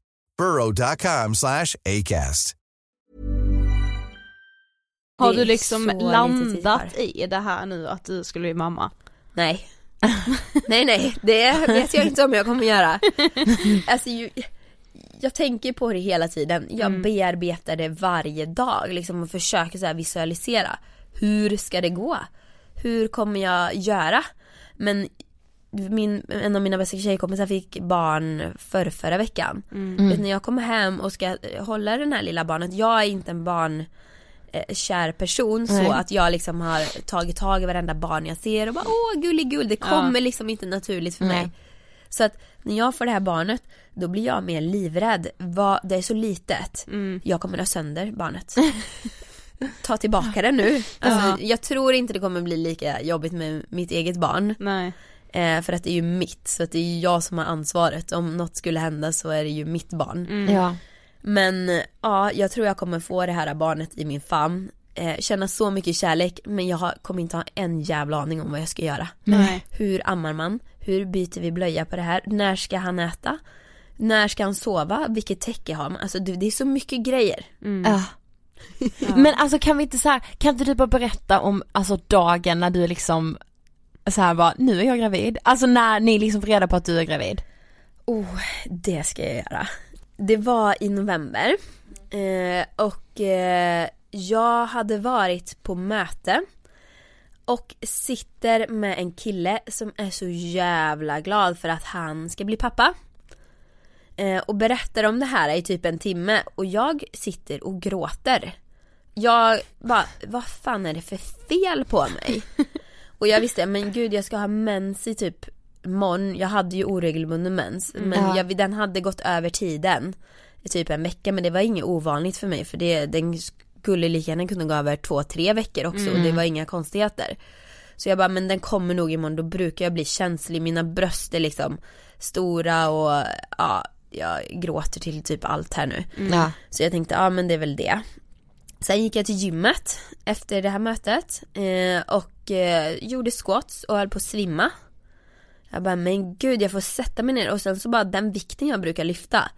burrow.com slash ACAST. Har du liksom landat i det här nu att du skulle bli mamma? Nej. nej nej, det vet jag inte om jag kommer göra. Alltså ju, jag tänker på det hela tiden, jag Mm. bearbetar det varje dag liksom och försöker så här visualisera. Hur ska det gå? Hur kommer jag göra? Men min, en av mina bästa tjejkompisar fick barn för förra veckan. Mm. Vet, när jag kommer hem och ska hålla den här lilla barnet, jag är inte en barn eh, kär person Nej. så att jag liksom har tagit tag i varenda barn jag ser och bara åh gulligull, det kommer liksom inte naturligt för mig. Nej. Så att när jag får det här barnet, då blir jag mer livrädd. Vad, det är så litet. Mm. Jag kommer ha sönder barnet. <laughs> Ta tillbaka det nu. Alltså, jag tror inte det kommer bli lika jobbigt med mitt eget barn. Nej. Eh, för att det är ju mitt, så att det är ju jag som har ansvaret. Om något skulle hända så är det ju mitt barn. Mm. Ja. Men ja, jag tror jag kommer få det här barnet i min famn. Eh, känna så mycket kärlek men jag har, kommer inte ha en jävla aning om vad jag ska göra. Nej. Hur ammar man? Hur byter vi blöja på det här? När ska han äta? När ska han sova? Vilket täcke har man? Alltså du, det är så mycket grejer. Ja. Men alltså kan vi inte så här, kan inte du bara berätta om alltså dagen när du liksom så här bara, nu är jag gravid. Alltså när ni liksom får reda på att du är gravid. Oh, det ska jag göra. Det var i november eh, och eh, jag hade varit på möte och sitter med en kille som är så jävla glad för att han ska bli pappa. Eh, och berättar om det här i typ en timme och jag sitter och gråter. Jag bara, vad fan är det för fel på mig? <laughs> och jag visste, men gud jag ska ha mens i typ imorgon. Jag hade ju oregelbunden mens men Ja. jag, den hade gått över tiden i typ en vecka men det var inget ovanligt för mig för det, den skulle lika gärna kunna gå över två, tre veckor också och det var inga konstigheter. Så jag bara, men den kommer nog imorgon, då brukar jag bli känslig, mina bröst är liksom stora och ja, jag gråter till typ allt här nu. Ja. Så jag tänkte, ja men det är väl det. Sen gick jag till gymmet efter det här mötet eh, och eh, gjorde squats och höll på att svimma. Jag bara, men gud jag får sätta mig ner och sen så bara den vikten jag brukar lyfta,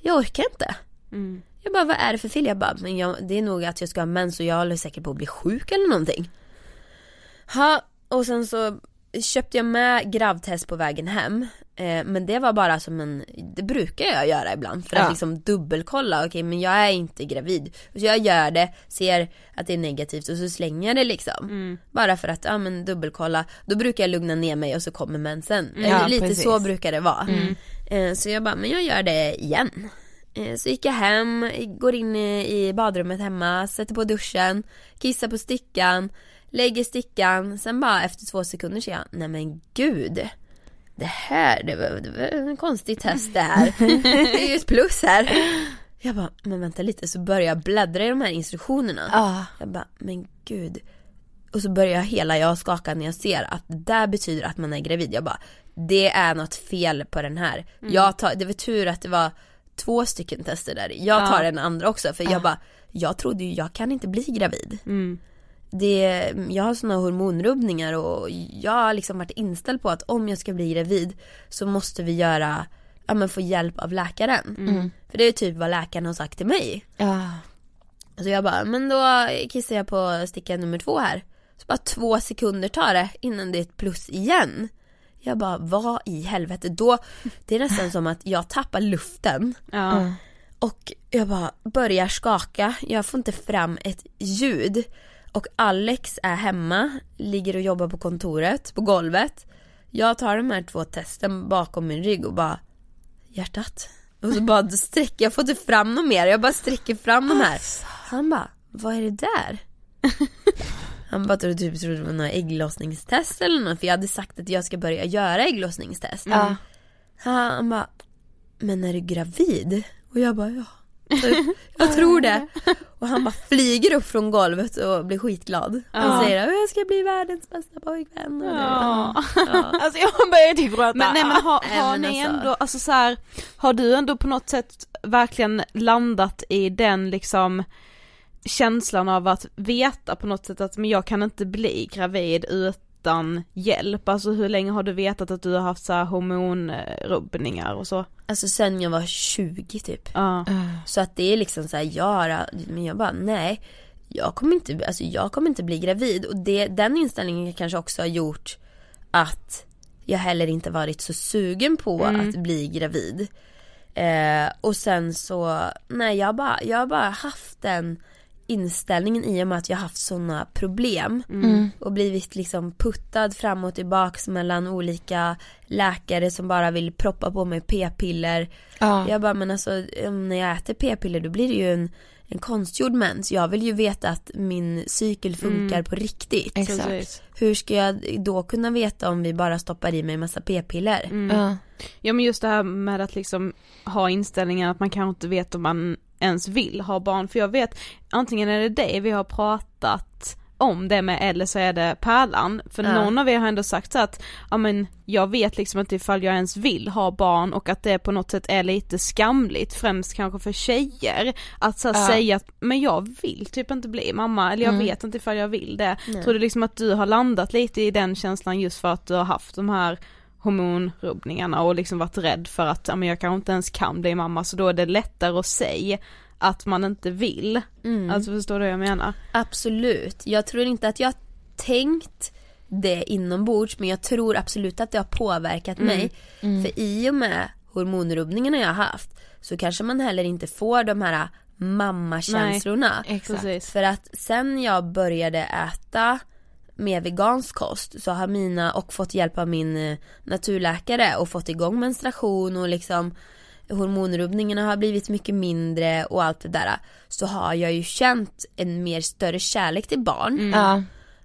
jag orkar inte. Mm. Jag bara, vad är det för fel? Jag bara, men jag, det är nog att jag ska ha mens och jag håller säkert på att bli sjuk eller någonting. Ha, och sen så köpte jag med gravtest på vägen hem. Eh, men det var bara som en, det brukar jag göra ibland för att Ja. liksom dubbelkolla, okej men jag är inte gravid. Så jag gör det, ser att det är negativt och så slänger jag det liksom. Bara för att, ja men dubbelkolla. Då brukar jag lugna ner mig och så kommer mensen. Eh, Ja, Lite precis. så brukar det vara. Eh, så jag bara, men jag gör det igen. Eh, Så gick jag hem, går in i i badrummet hemma, sätter på duschen, kissar på stickan, lägger stickan, sen bara efter två sekunder säger jag, nej men gud. Det här, det var, det var en konstig test det här. <laughs> Det är ju ett plus här. Jag bara, men vänta lite, så börjar jag bläddra i de här instruktionerna. Ja. Jag bara, men gud. Och så börjar hela jag skaka när jag ser att det där betyder att man är gravid. Jag bara, det är något fel på den här. Jag tar, det var tur att det var två stycken tester där. Jag tar den andra också för jag bara, jag trodde ju jag kan inte bli gravid. Mm. Det, jag har såna hormonrubbningar och jag har liksom varit inställd på att om jag ska bli gravid så måste vi göra, ja men få hjälp av läkaren. För det är typ vad läkaren har sagt till mig. Ja. Så jag bara, men då kissar jag på sticka nummer två här. Så bara två sekunder tar det innan det är ett plus igen. Jag bara, vad i helvete? Då, det är nästan som att jag tappar luften. Ja. Och jag bara börjar skaka, jag får inte fram ett ljud. Och Alex är hemma, ligger och jobbar på kontoret, på golvet. Jag tar de här två testen bakom min rygg och bara Hjärtat. Och så bara sträcker, jag får inte fram något mer, jag bara sträcker fram de här. Han bara, vad är det där? <laughs> Han bara trodde typ trodde det var några ägglossningstest eller något för jag hade sagt att jag ska börja göra ägglossningstest. Ja. Han bara, men är du gravid? Och jag bara, ja. <laughs> Jag tror det. <laughs> Och han bara flyger upp från golvet och blir skitglad. Han Ja. säger jag ska bli världens bästa pojkvän. Och det- Ja. Ja. <laughs> Alltså jag börjar typ gråta. Men nej men har, har ni alltså- ändå, alltså så här, har du ändå på något sätt verkligen landat i den liksom känslan av att veta på något sätt att men jag kan inte bli gravid utan hjälp, alltså hur länge har du vetat att du har haft så här hormonrubbningar och så? Alltså sen jag var 20 typ. Ja. Så att det är liksom så här, jag har, men jag bara nej. Jag kommer inte, alltså jag kommer inte bli gravid och det, den inställningen kanske också har gjort att jag heller inte varit så sugen på Mm. att bli gravid. Eh, och sen så, nej jag har bara, jag har bara haft den inställningen i och med att jag har haft sådana problem Mm. och blivit liksom puttad fram och tillbaks mellan olika läkare som bara vill proppa på mig p-piller. Ja. Jag bara men alltså när jag äter p-piller då blir det ju en, en konstgjord mens. Jag vill ju veta att min cykel funkar på riktigt. Precis. Hur ska jag då kunna veta om vi bara stoppar i mig en massa p-piller? Mm. Ja. Ja men just det här med att liksom ha inställningen att man kanske inte vet om man ens vill ha barn, för jag vet antingen är det det vi har pratat om det med eller så är det Pärlan, för Ja. någon av er har ändå sagt så att, ja men jag vet liksom inte ifall jag ens vill ha barn och att det på något sätt är lite skamligt, främst kanske för tjejer, att så Ja. säga att men jag vill typ inte bli mamma, eller jag Mm. vet inte ifall jag vill det. Nej. Tror du liksom att du har landat lite i den känslan just för att du har haft de här hormonrubbningarna och liksom varit rädd för att, ja men jag kanske inte ens kan bli mamma så då är det lättare att säga att man inte vill. Mm. Alltså förstår du vad jag menar? Absolut. Jag tror inte att jag tänkt det inombords men jag tror absolut att det har påverkat mig. För i och med hormonrubbningarna jag har haft så kanske man heller inte får de här mammakänslorna. För att sen jag började äta mer vegansk kost så har mina, och fått hjälp av min eh, naturläkare och fått igång menstruation och liksom hormonrubbningarna har blivit mycket mindre och allt det där. Så har jag ju känt en mer större kärlek till barn. Ja.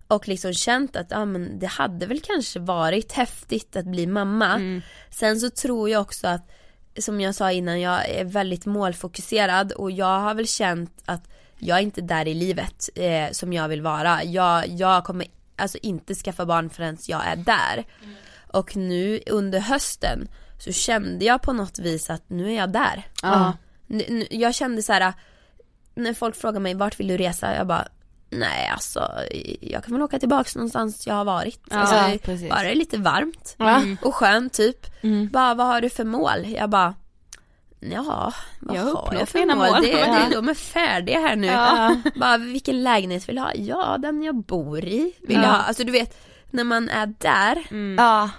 Och liksom känt att ja, men det hade väl kanske varit häftigt att bli mamma. Sen så tror jag också att som jag sa innan, jag är väldigt målfokuserad och jag har väl känt att jag är inte där i livet eh, som jag vill vara. Jag, jag kommer alltså inte skaffa barn förrän jag är där. Och nu under hösten så kände jag på något vis att nu är jag där. Ja. Jag kände så här när folk frågar mig vart vill du resa? Jag bara Nej alltså jag kan väl åka tillbaks någonstans jag har varit. Ja, alltså, bara det är lite varmt Ja. och skönt typ. Mm. Bara vad har du för mål? Jag bara Ja, vad Jag har jag för mina mål? mål. Det, Ja. det, de är färdiga här nu. Ja. <laughs> Bara vilken lägenhet vill jag ha? Ja, den jag bor i vill Ja. jag ha. Alltså du vet, när man är där Ja.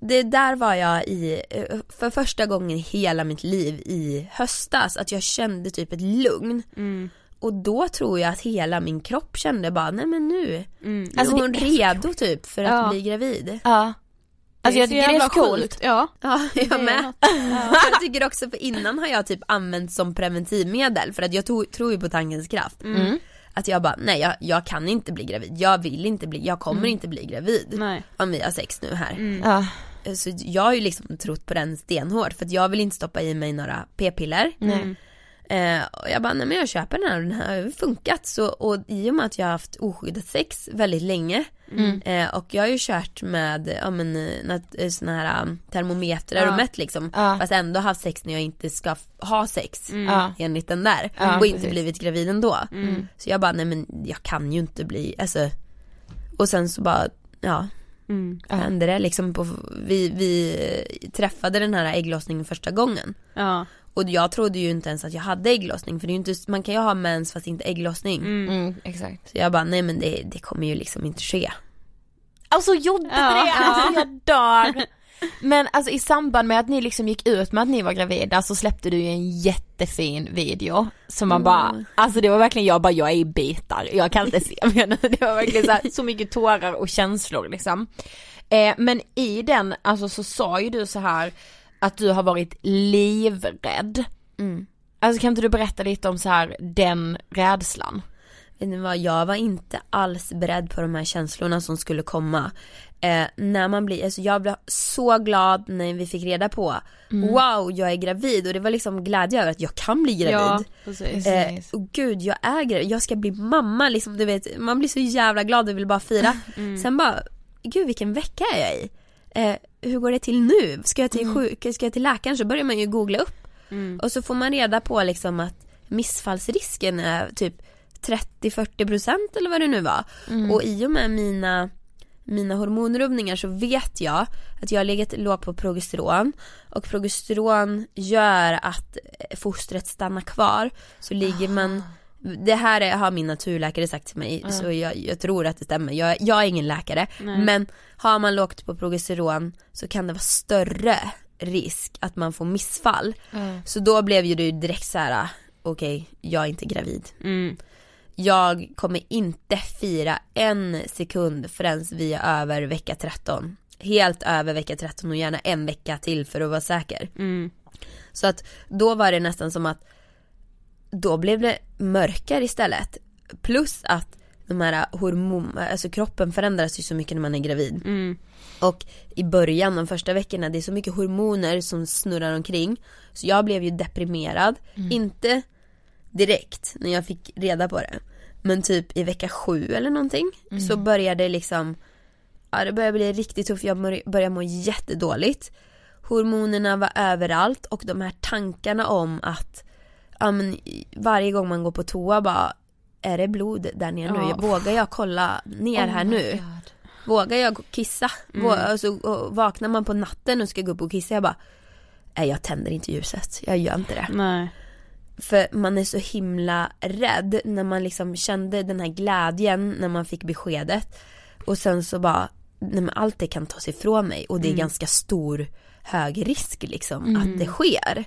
det där var jag i, eh, för första gången i hela mitt liv i höstas, att jag kände typ ett lugn. Mm. Och då tror jag att hela min kropp kände bara, nej men nu Mm. alltså, Alltså, är hon redo typ för att Ja. bli gravid. Ja. Alltså jag tycker det är så coolt. Ja. Ja, jag med. något. <laughs> jag tycker också, för innan har jag typ använt som preventivmedel för att jag to- tror ju på tankens kraft. Mm. Att jag bara, nej jag, jag kan inte bli gravid, jag vill inte bli, jag kommer inte bli gravid. Nej. Om vi har sex nu här. Ja. Så jag har ju liksom trott på den stenhårt för att jag vill inte stoppa i mig några p-piller. Nej. Eh, och jag bara, nej men jag köper den här, den här har funkat. Så, och i och med att jag har haft oskyddat sex väldigt länge Mm. eh, och jag har ju kört med, ja men eh, eh, såna här um, termometrar Ja. och mätt liksom. Ja. Fast ändå haft sex när jag inte ska ha sex. Ja. Enligt den där. Ja, och inte precis. blivit gravid ändå. Mm. Så jag bara, nej men jag kan ju inte bli, alltså. Och sen så bara, ja Mm. Ja. hände det liksom på, vi, vi träffade den här ägglossningen första gången. Ja. Och jag trodde ju inte ens att jag hade ägglossning för det är ju inte, man kan ju ha mens fast inte ägglossning. Mm. Mm, exakt. Så jag bara, nej men det, det kommer ju liksom inte ske. Alltså gjorde Ja. det? Alltså jag <laughs> dör. Men alltså i samband med att ni liksom gick ut med att ni var gravida så släppte du ju en jättefin video som man bara, alltså det var verkligen jag bara, jag är i bitar, jag kan inte se mer nu. Det var verkligen så, här, så mycket tårar och känslor liksom. Eh, men i den, alltså så sa ju du så här att du har varit livrädd. Mm. Alltså kan inte du berätta lite om så här den rädslan? Vet ni vad, jag var inte alls beredd på de här känslorna som skulle komma. Eh, när man blir, alltså jag blev så glad när vi fick reda på, wow jag är gravid och det var liksom glädje över att jag kan bli gravid. Ja. Eh, och gud jag är gravid, jag ska bli mamma liksom du vet, man blir så jävla glad och vill bara fira. <laughs> Sen bara, gud vilken vecka är jag i? Eh, hur går det till nu? Ska jag till sjuk, ska jag till läkaren? Så börjar man ju googla upp. Och så får man reda på liksom att missfallsrisken är typ 30-40% eller vad det nu var. Och i och med mina mina hormonrubbningar så vet jag att jag har legat lågt på progesteron och progesteron gör att fostret stannar kvar. Så ligger man det här är, har min naturläkare sagt till mig så jag, jag tror att det stämmer. Jag, jag är ingen läkare men har man lågt på progesteron så kan det vara större risk att man får missfall. Så då blev ju du direkt så här: okej jag är inte gravid. Mm. Jag kommer inte fira en sekund förrän vi är över vecka 13. Helt över vecka 13 och gärna en vecka till för att vara säker. Mm. Så att då var det nästan som att då blev det mörkare istället. Plus att de här hormon, alltså kroppen förändras ju så mycket när man är gravid. Mm. Och i början, de första veckorna, det är så mycket hormoner som snurrar omkring. Så jag blev ju deprimerad. Inte direkt när jag fick reda på det. Men typ i vecka sju eller någonting så började det liksom Ja det började bli riktigt tufft, jag började må jättedåligt. Hormonerna var överallt och de här tankarna om att ja, men, varje gång man går på toa bara är det blod där nere nu? Vågar jag kolla ner här nu? Vågar jag gå och kissa? Vå- alltså, och vaknar man på natten och ska gå upp och kissa jag bara Nej jag tänder inte ljuset, jag gör inte det. Nej. För man är så himla rädd när man liksom kände den här glädjen när man fick beskedet. Och sen så bara, nej men allt det kan tas ifrån mig och det är ganska stor hög risk liksom att det sker.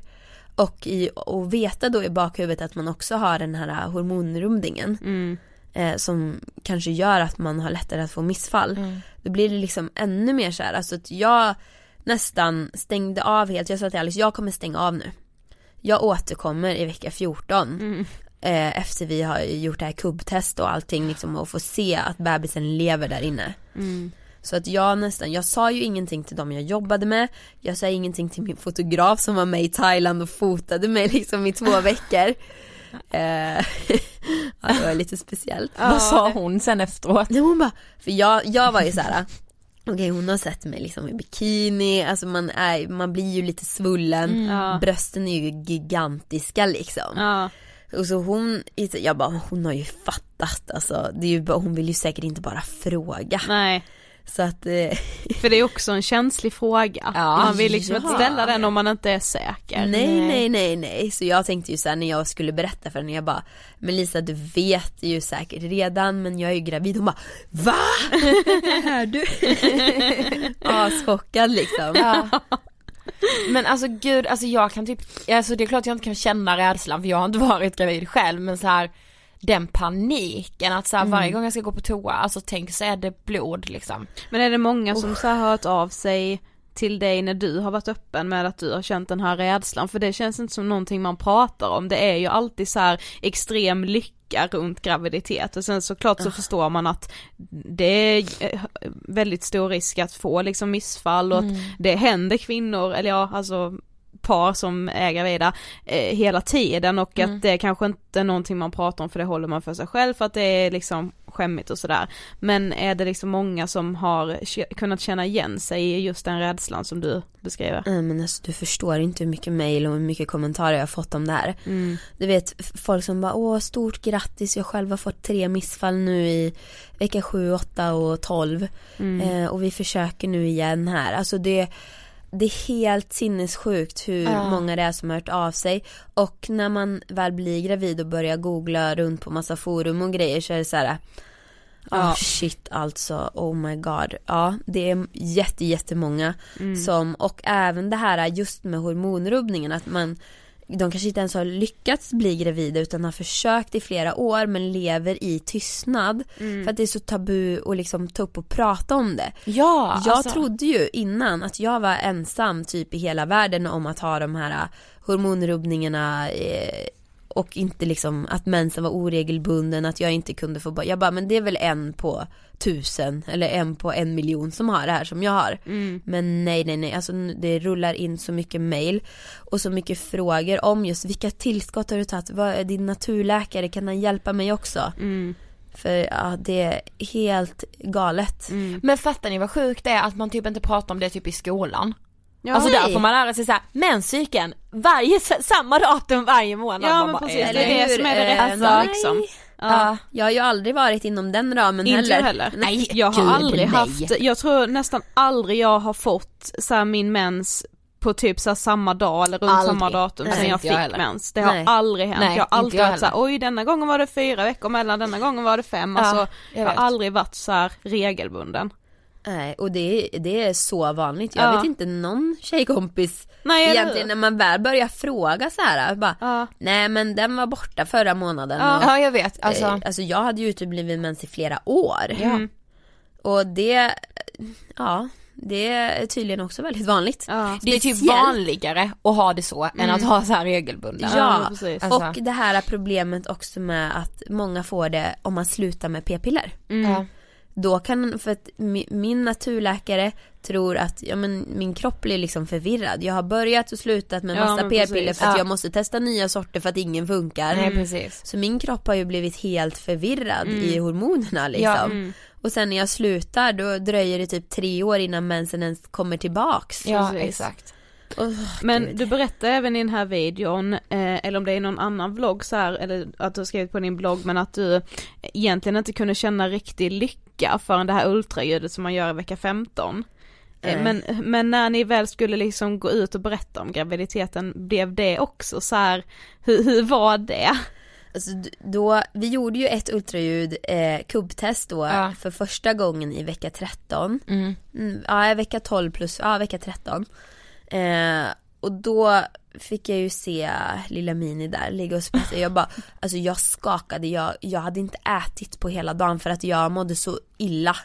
Och, i, och veta då i bakhuvudet att man också har den här hormonrubbningen. Mm. Eh, som kanske gör att man har lättare att få missfall. Då blir det liksom ännu mer så här, alltså att jag nästan stängde av helt, jag sa till Alice, jag kommer stänga av nu. Jag återkommer i vecka 14 eh, efter vi har gjort det här kubbtest och allting liksom och får se att bebisen lever där inne. Så att jag nästan, jag sa ju ingenting till dem jag jobbade med, jag sa ingenting till min fotograf som var med i Thailand och fotade mig liksom i två <laughs> veckor. Eh, <laughs> ja det var lite speciellt. Vad sa hon sen efteråt? Nej hon bara, för jag, jag var ju så här. Okej hon har sett mig liksom i bikini, alltså man, är, man blir ju lite svullen, Ja. brösten är ju gigantiska liksom. Ja. Och så hon, jag bara hon har ju fattat alltså, det är ju hon vill ju säkert inte bara fråga. Nej. Så att, eh, <laughs> För det är också en känslig fråga. Ja. man vill liksom inte Ja. ställa den om man inte är säker. nej nej nej nej. Så jag tänkte ju såhär när jag skulle berätta för henne, jag bara Men Lisa du vet ju säkert redan men jag är ju gravid. Hon bara VA? <laughs> Är du? <laughs> Aschockad liksom. Ja. Men alltså gud, alltså jag kan typ, alltså det är klart jag inte kan känna rädslan för jag har inte varit gravid själv men så här den paniken att så här, varje gång jag ska gå på toa, alltså tänk så är det blod liksom. Men är det många som så här har hört av sig till dig när du har varit öppen med att du har känt den här rädslan? För det känns inte som någonting man pratar om. Det är ju alltid så här extrem lycka runt graviditet och sen såklart så förstår man att det är eh, väldigt stor risk att få liksom missfall och att det händer kvinnor, eller ja alltså par som är gravida eh, hela tiden och att det kanske inte är någonting man pratar om för det håller man för sig själv för att det är liksom skämmigt och sådär. Men är det liksom många som har kunnat känna igen sig i just den rädslan som du beskriver? Nej men alltså du förstår inte hur mycket mail och hur mycket kommentarer jag har fått om det här. Du vet folk som bara åh stort grattis jag själv har fått tre missfall nu i vecka 7, 8 och 12. Eh, och vi försöker nu igen här. Alltså det det är helt sinnessjukt hur många det är som har hört av sig och när man väl blir gravid och börjar googla runt på massa forum och grejer så är det så här. Ja shit alltså, oh my god. Ja det är jätte jättemånga som, och även det här just med hormonrubbningen att man de kanske inte ens har lyckats bli gravida utan har försökt i flera år men lever i tystnad för att det är så tabu att liksom ta upp och prata om det. Ja, Jag alltså, trodde ju innan att jag var ensam typ i hela världen om att ha de här hormonrubbningarna eh, och inte liksom att mensen var oregelbunden, att jag inte kunde få barn. Jag bara, men det är väl en på tusen eller en på en miljon som har det här som jag har. Men nej nej nej, alltså det rullar in så mycket mail och så mycket frågor om just vilka tillskott har du tagit, vad är din naturläkare, kan han hjälpa mig också? För ja, det är helt galet. Men fattar ni vad sjukt det är att man typ inte pratar om det typ i skolan? Ja, alltså där får man lära sig såhär, menscykeln, varje, <laughs> samma datum varje månad. Ja Man men bara, precis, det är det som är det rätta nej. liksom. Ja. Jag har ju aldrig varit inom den ramen Inte heller. jag heller. Nej, jag har gud, aldrig nej. haft, jag tror nästan aldrig jag har fått så min mens på typ så samma dag eller runt Aldrig. samma datum som jag inte fick jag mens. Det har Nej. aldrig hänt. Nej, jag har inte alltid jag varit såhär, oj denna gången var det fyra veckor mellan, denna gången var det fem. Ja, Alltså, jag jag har aldrig varit så här regelbunden. Nej, och det är, det är så vanligt. Jag Ja. vet inte någon tjejkompis Nej, egentligen när man väl börjar fråga så här, bara, Ja. nej men den var borta förra månaden. Ja. Och, Ja jag vet, alltså. eh, alltså jag hade ju utebliven mens i flera år. Mm. Och det, ja, det är tydligen också väldigt vanligt. Ja. Det är typ vanligare att ha det så än att ha så här regelbundet. Ja. Alltså. och det här problemet också med att många får det om man slutar med p-piller. Ja. Då kan, för att mi- min naturläkare tror att, ja men min kropp blir liksom förvirrad. Jag har börjat och slutat med Ja, massa men p-piller för att Ja. jag måste testa nya sorter för att ingen funkar. Nej precis. Så min kropp har ju blivit helt förvirrad Mm. i hormonerna liksom. Och sen när jag slutar då dröjer det typ tre år innan mensen ens kommer tillbaks. Ja Precis. exakt. Men gud. du berättar även i den här videon, eh, eller om det är någon annan vlogg så här, eller att du har skrivit på din blogg, men att du egentligen inte kunde känna riktig lycka förrän det här ultraljudet som man gör i vecka 15. Eh. Men, men när ni väl skulle liksom gå ut och berätta om graviditeten, blev det också så här, hur, hur var det? Alltså, då, vi gjorde ju ett ultraljud eh, kubbtest då Ja. för första gången i vecka 13. Mm. Mm, ja, vecka 12 plus, ja vecka 13. Eh, och då fick jag ju se lilla Mini där ligga och sprätta. Jag bara, alltså jag skakade, jag, jag hade inte ätit på hela dagen för att jag mådde så illa.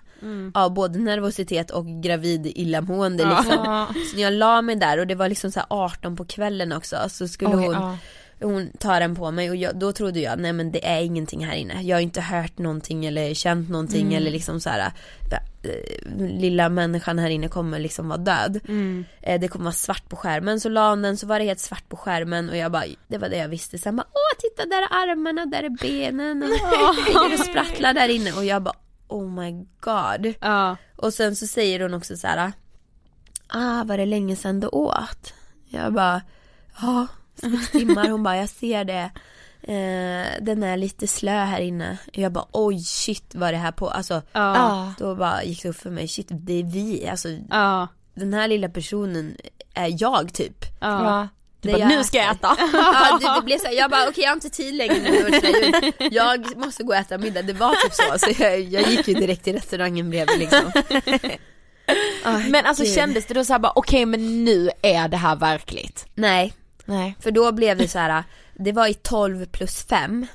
Av både nervositet och gravid illamående Ja. liksom. Så när jag la mig där och det var liksom så här 18 på kvällen också så skulle Oj, hon ja. Hon tar den på mig och jag, då trodde jag, nej men det är ingenting här inne. Jag har inte hört någonting eller känt någonting Mm. eller liksom så här. äh, lilla människan här inne kommer liksom vara död. Eh, det kommer vara svart på skärmen. Så la hon den så var det helt svart på skärmen och jag bara, det var det jag visste. Sen bara, åh titta där är armarna, där är benen och ligger och <laughs> sprattlar där inne. Och jag bara, oh my god. Ja, Och sen så säger hon också så här. Ah, var det länge sedan du åt? Jag bara, ja, sex timmar. Hon bara, jag ser det. Eh, den är lite slö här inne. Jag bara, oj shit vad är det här på? Alltså, ja, Ja. då bara gick det upp för mig, shit det är vi. Alltså, ja, den här lilla personen är jag typ. ja. Ja. Du bara, nu ska jag äta. <laughs> Ja, det, det blev så här, jag bara okej jag har inte tid längre nu. Jag måste gå och äta middag, det var typ så. Så jag, jag gick ju direkt till restaurangen bredvid liksom. <laughs> Ah, Men alltså gud. kändes det då såhär bara okej men nu är det här verkligt? Nej, Nej. för då blev det så här. <laughs> det var i 12 plus 5.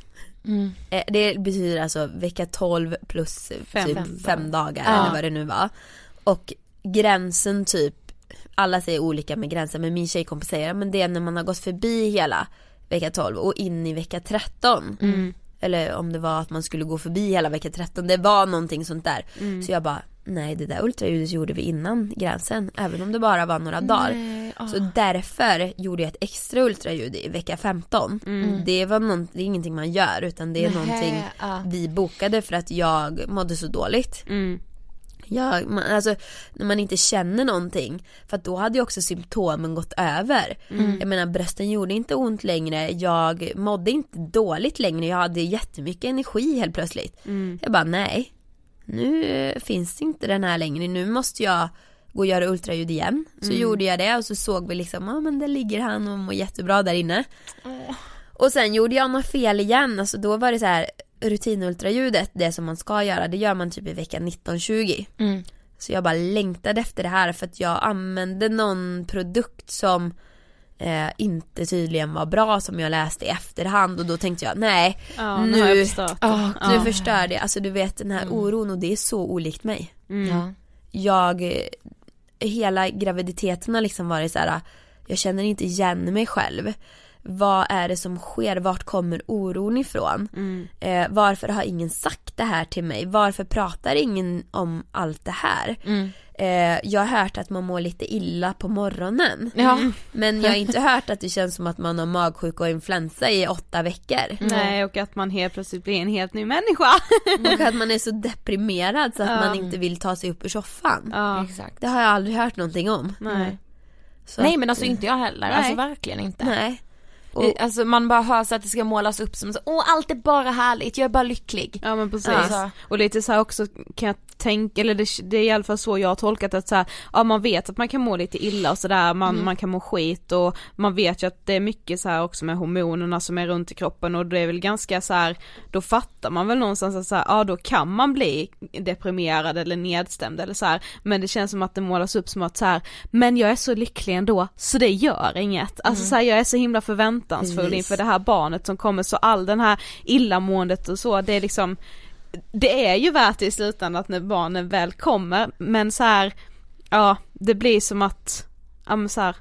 Mm. Eh, Det betyder alltså vecka 12 plus Fem. typ Fem 5 dagar Ja. eller vad det nu var. Och gränsen typ, alla säger olika med gränsen men min tjejkompis säger men det är när man har gått förbi hela vecka 12 och in i vecka 13. Mm. Eller om det var att man skulle gå förbi hela vecka 13, det var någonting sånt där. Mm. Så jag bara, nej det där ultraljudet gjorde vi innan gränsen, även om det bara var några dagar. Så därför gjorde jag ett extra ultraljud i vecka 15. Det var någon, det är ingenting man gör utan det är Nähä, någonting ja. vi bokade för att jag mådde så dåligt. Mm. Jag, man, alltså, när man inte känner någonting, för att då hade ju också symptomen gått över. Jag menar brösten gjorde inte ont längre, jag mådde inte dåligt längre, jag hade jättemycket energi helt plötsligt. Jag bara nej, nu eh, finns inte den här längre, nu måste jag gå och göra ultraljud igen. Så gjorde jag det och så såg vi liksom, ja men där ligger han och mår jättebra där inne. Och sen gjorde jag något fel igen, alltså då var det så här rutinultraljudet, det som man ska göra, det gör man typ i vecka 19-20. Mm. Så jag bara längtade efter det här för att jag använde någon produkt som eh, inte tydligen var bra som jag läste i efterhand och då tänkte jag nej Ja, nu jag nu, det. ah, Ja. nu förstör det, alltså du vet den här oron och det är så olikt mig. Mm. Ja. Jag, hela graviditeten har liksom varit så här. jag känner inte igen mig själv. Vad är det som sker? Vart kommer oron ifrån? Mm. Eh, varför har ingen sagt det här till mig? Varför pratar ingen om allt det här? Mm. Eh, jag har hört att man mår lite illa på morgonen. Ja. Men jag har <laughs> inte hört att det känns som att man har magsjuka och influensa i åtta veckor. Nej och att man helt plötsligt blir en helt ny människa. <laughs> Och att man är så deprimerad så att man inte vill ta sig upp ur soffan. ja. Exakt. Det har jag aldrig hört någonting om. Nej. Så Nej men alltså inte jag heller, Nej. alltså verkligen inte. Nej. Och, alltså man bara hör så att det ska målas upp som så, åh allt är bara härligt, jag är bara lycklig. Ja men precis. Alltså. Och lite så också kan jag tänka, eller det, det är i alla fall så jag har tolkat att så här, ja man vet att man kan må lite illa och sådär, man, man kan må skit och man vet ju att det är mycket så också med hormonerna som är runt i kroppen och det är väl ganska så här, då fattar man väl någonstans att så här, ja då kan man bli deprimerad eller nedstämd eller så men det känns som att det målas upp som att så här, men jag är så lycklig ändå så det gör inget, alltså så här, jag är så himla förväntansfull Precis. inför det här barnet som kommer så all den här illamåendet och så, det är liksom det är ju värt det i slutändan att när barnen väl kommer men så här, ja det blir som att Ja men så här,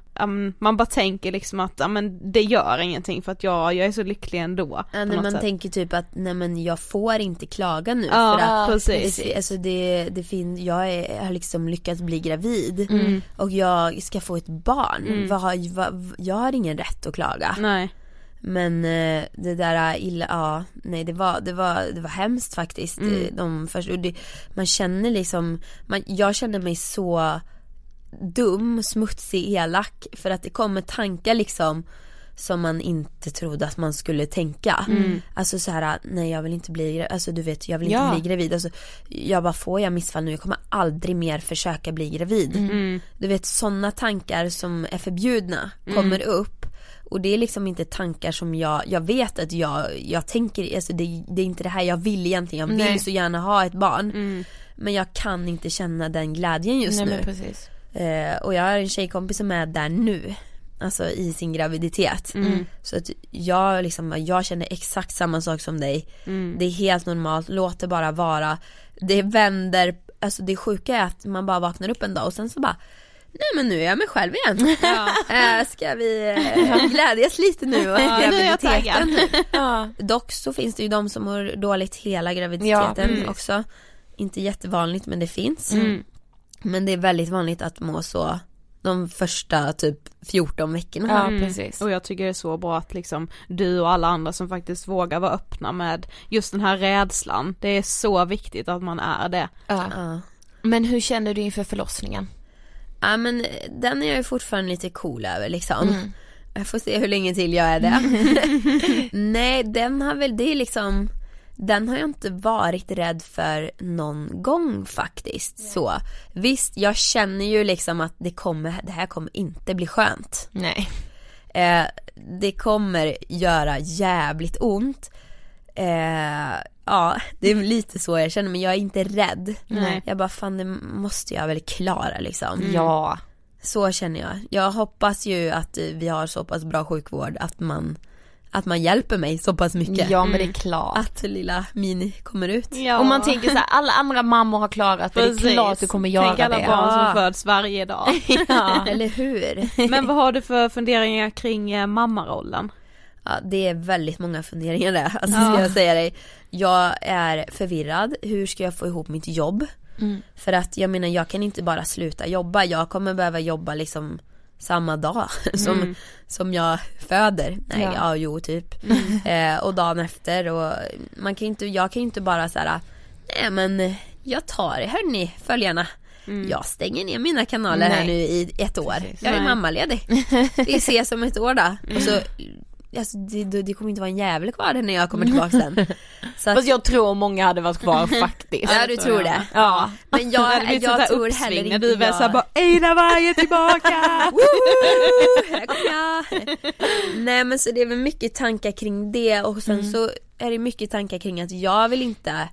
man bara tänker liksom att ja, men det gör ingenting för att jag, jag är så lycklig ändå. Ja, något man sätt. tänker typ att nej men jag får inte klaga nu Ja, för att precis. det, alltså det, det fin, jag är, har liksom lyckats bli gravid Mm. och jag ska få ett barn. Vad, har- vad, jag har ingen rätt att klaga. Nej. Men eh, det där illa, ja, nej det var, det var, det var hemskt faktiskt. Mm. eh, De först, och det, man känner liksom, man, jag känner mig så dum, smutsig, elak för att det kommer tankar liksom som man inte trodde att man skulle tänka. Mm. Alltså så här, nej jag vill inte bli, alltså du vet jag vill inte Ja. bli gravid. Alltså, jag bara får jag missfall nu, jag kommer aldrig mer försöka bli gravid. Mm. Du vet sådana tankar som är förbjudna kommer upp och det är liksom inte tankar som jag, jag vet att jag, jag tänker, alltså det, det är inte det här jag vill egentligen, jag vill Nej. så gärna ha ett barn. Mm. Men jag kan inte känna den glädjen just Nej nu. Eh, och jag har en tjejkompis som är där nu. Alltså i sin graviditet. Mm. Så att jag liksom, jag känner exakt samma sak som dig. Det är helt normalt, låt det bara vara. Det vänder, alltså det sjuka är att man bara vaknar upp en dag och sen så bara Nej men nu är jag mig själv igen. <laughs> <laughs> Eh, ska vi eh, glädjas lite nu åt <laughs> Ja, graviditeten? Ja. Dock så finns det ju de som mår dåligt hela graviditeten också. Inte jättevanligt men det finns. Mm. Men det är väldigt vanligt att må så de första typ 14 veckorna. Ja Mm. precis. Och jag tycker det är så bra att liksom du och alla andra som faktiskt vågar vara öppna med just den här rädslan. Det är så viktigt att man är det. Ja. Ja. Men hur känner du inför förlossningen? ja men den är jag ju fortfarande lite cool över liksom. Mm. Jag får se hur länge till jag är det. <laughs> Nej den har väl, det är liksom den har jag inte varit rädd för någon gång faktiskt. Så visst, jag känner ju liksom att det kommer, det här kommer inte bli skönt. Nej. Eh, det kommer göra jävligt ont. Eh, ja, det är lite så jag känner men jag är inte rädd. Nej. Jag bara fan det måste jag väl klara liksom. Ja. Så känner jag. Jag hoppas ju att vi har så pass bra sjukvård att man, att man hjälper mig så pass mycket. Ja men det är klart. Att lilla Mini kommer ut. Ja. Om man tänker så här, alla andra mammor har klarat det, det är klart du kommer göra Tänk alla det. barn Ja. som föds varje dag. <laughs> Ja. Eller hur? Men vad har du för funderingar kring eh, mammarollen? Ja, det är väldigt många funderingar där, alltså ska jag säga dig. Jag är förvirrad, hur ska jag få ihop mitt jobb? Mm. För att jag menar jag kan inte bara sluta jobba, jag kommer behöva jobba liksom samma dag <laughs> som, som jag föder. Nej, Ja. ja, jo typ. <laughs> Eh, och dagen efter och man kan inte, jag kan ju inte bara såhär, nej men jag tar det hörni följarna. Jag stänger ner mina kanaler här Nej. nu i ett år. Precis. Jag är Nej. mammaledig. Vi ses om ett år då. Och så, alltså, det, det, det kommer inte vara en jävel kvar när jag kommer tillbaka sen. <laughs> Så att, Fast jag tror många hade varit kvar <laughs> faktiskt. ja du tror det. Ja. Men <laughs> Det jag, blivit jag där tror heller när inte du väl jag... såhär bara Eina Varg är tillbaka! Woho! Här kommer jag! Nej men så det är väl mycket tankar kring det och sen så är det mycket tankar kring att jag vill inte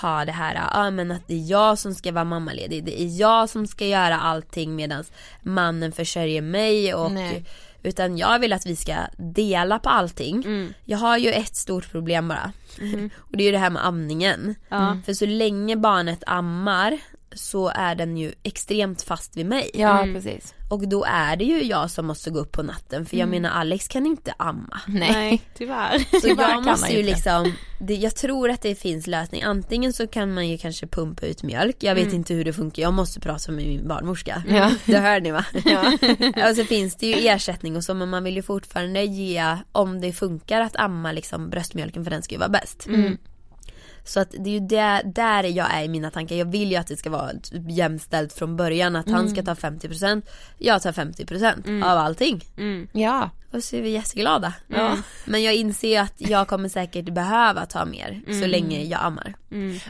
ha det här, ja men att det är jag som ska vara mammaledig, det är jag som ska göra allting medan mannen försörjer mig och Nej. Utan jag vill att vi ska dela på allting. Mm. Jag har ju ett stort problem bara. <laughs> Och det är ju det här med amningen. Ja. För så länge barnet ammar så är den ju extremt fast vid mig. Ja precis. Och då är det ju jag som måste gå upp på natten för jag Mm. menar Alex kan inte amma. Nej. <laughs> tyvärr. Så Tyvärr jag måste ju inte. liksom, det, jag tror att det finns lösning. Antingen så kan man ju kanske pumpa ut mjölk, jag vet inte hur det funkar, jag måste prata med min barnmorska. Mm. Ja. <laughs> Det hör ni va? Ja. <laughs> och så finns det ju ersättning och så men man vill ju fortfarande ge, om det funkar att amma liksom bröstmjölken för den ska ju vara bäst. Mm. Så att det är ju där, där jag är i mina tankar. Jag vill ju att det ska vara jämställt från början. Att han ska ta 50%, jag tar 50% av allting. Ja. Och så är vi jätteglada. Ja. Men jag inser ju att jag kommer säkert behöva ta mer så länge jag ammar.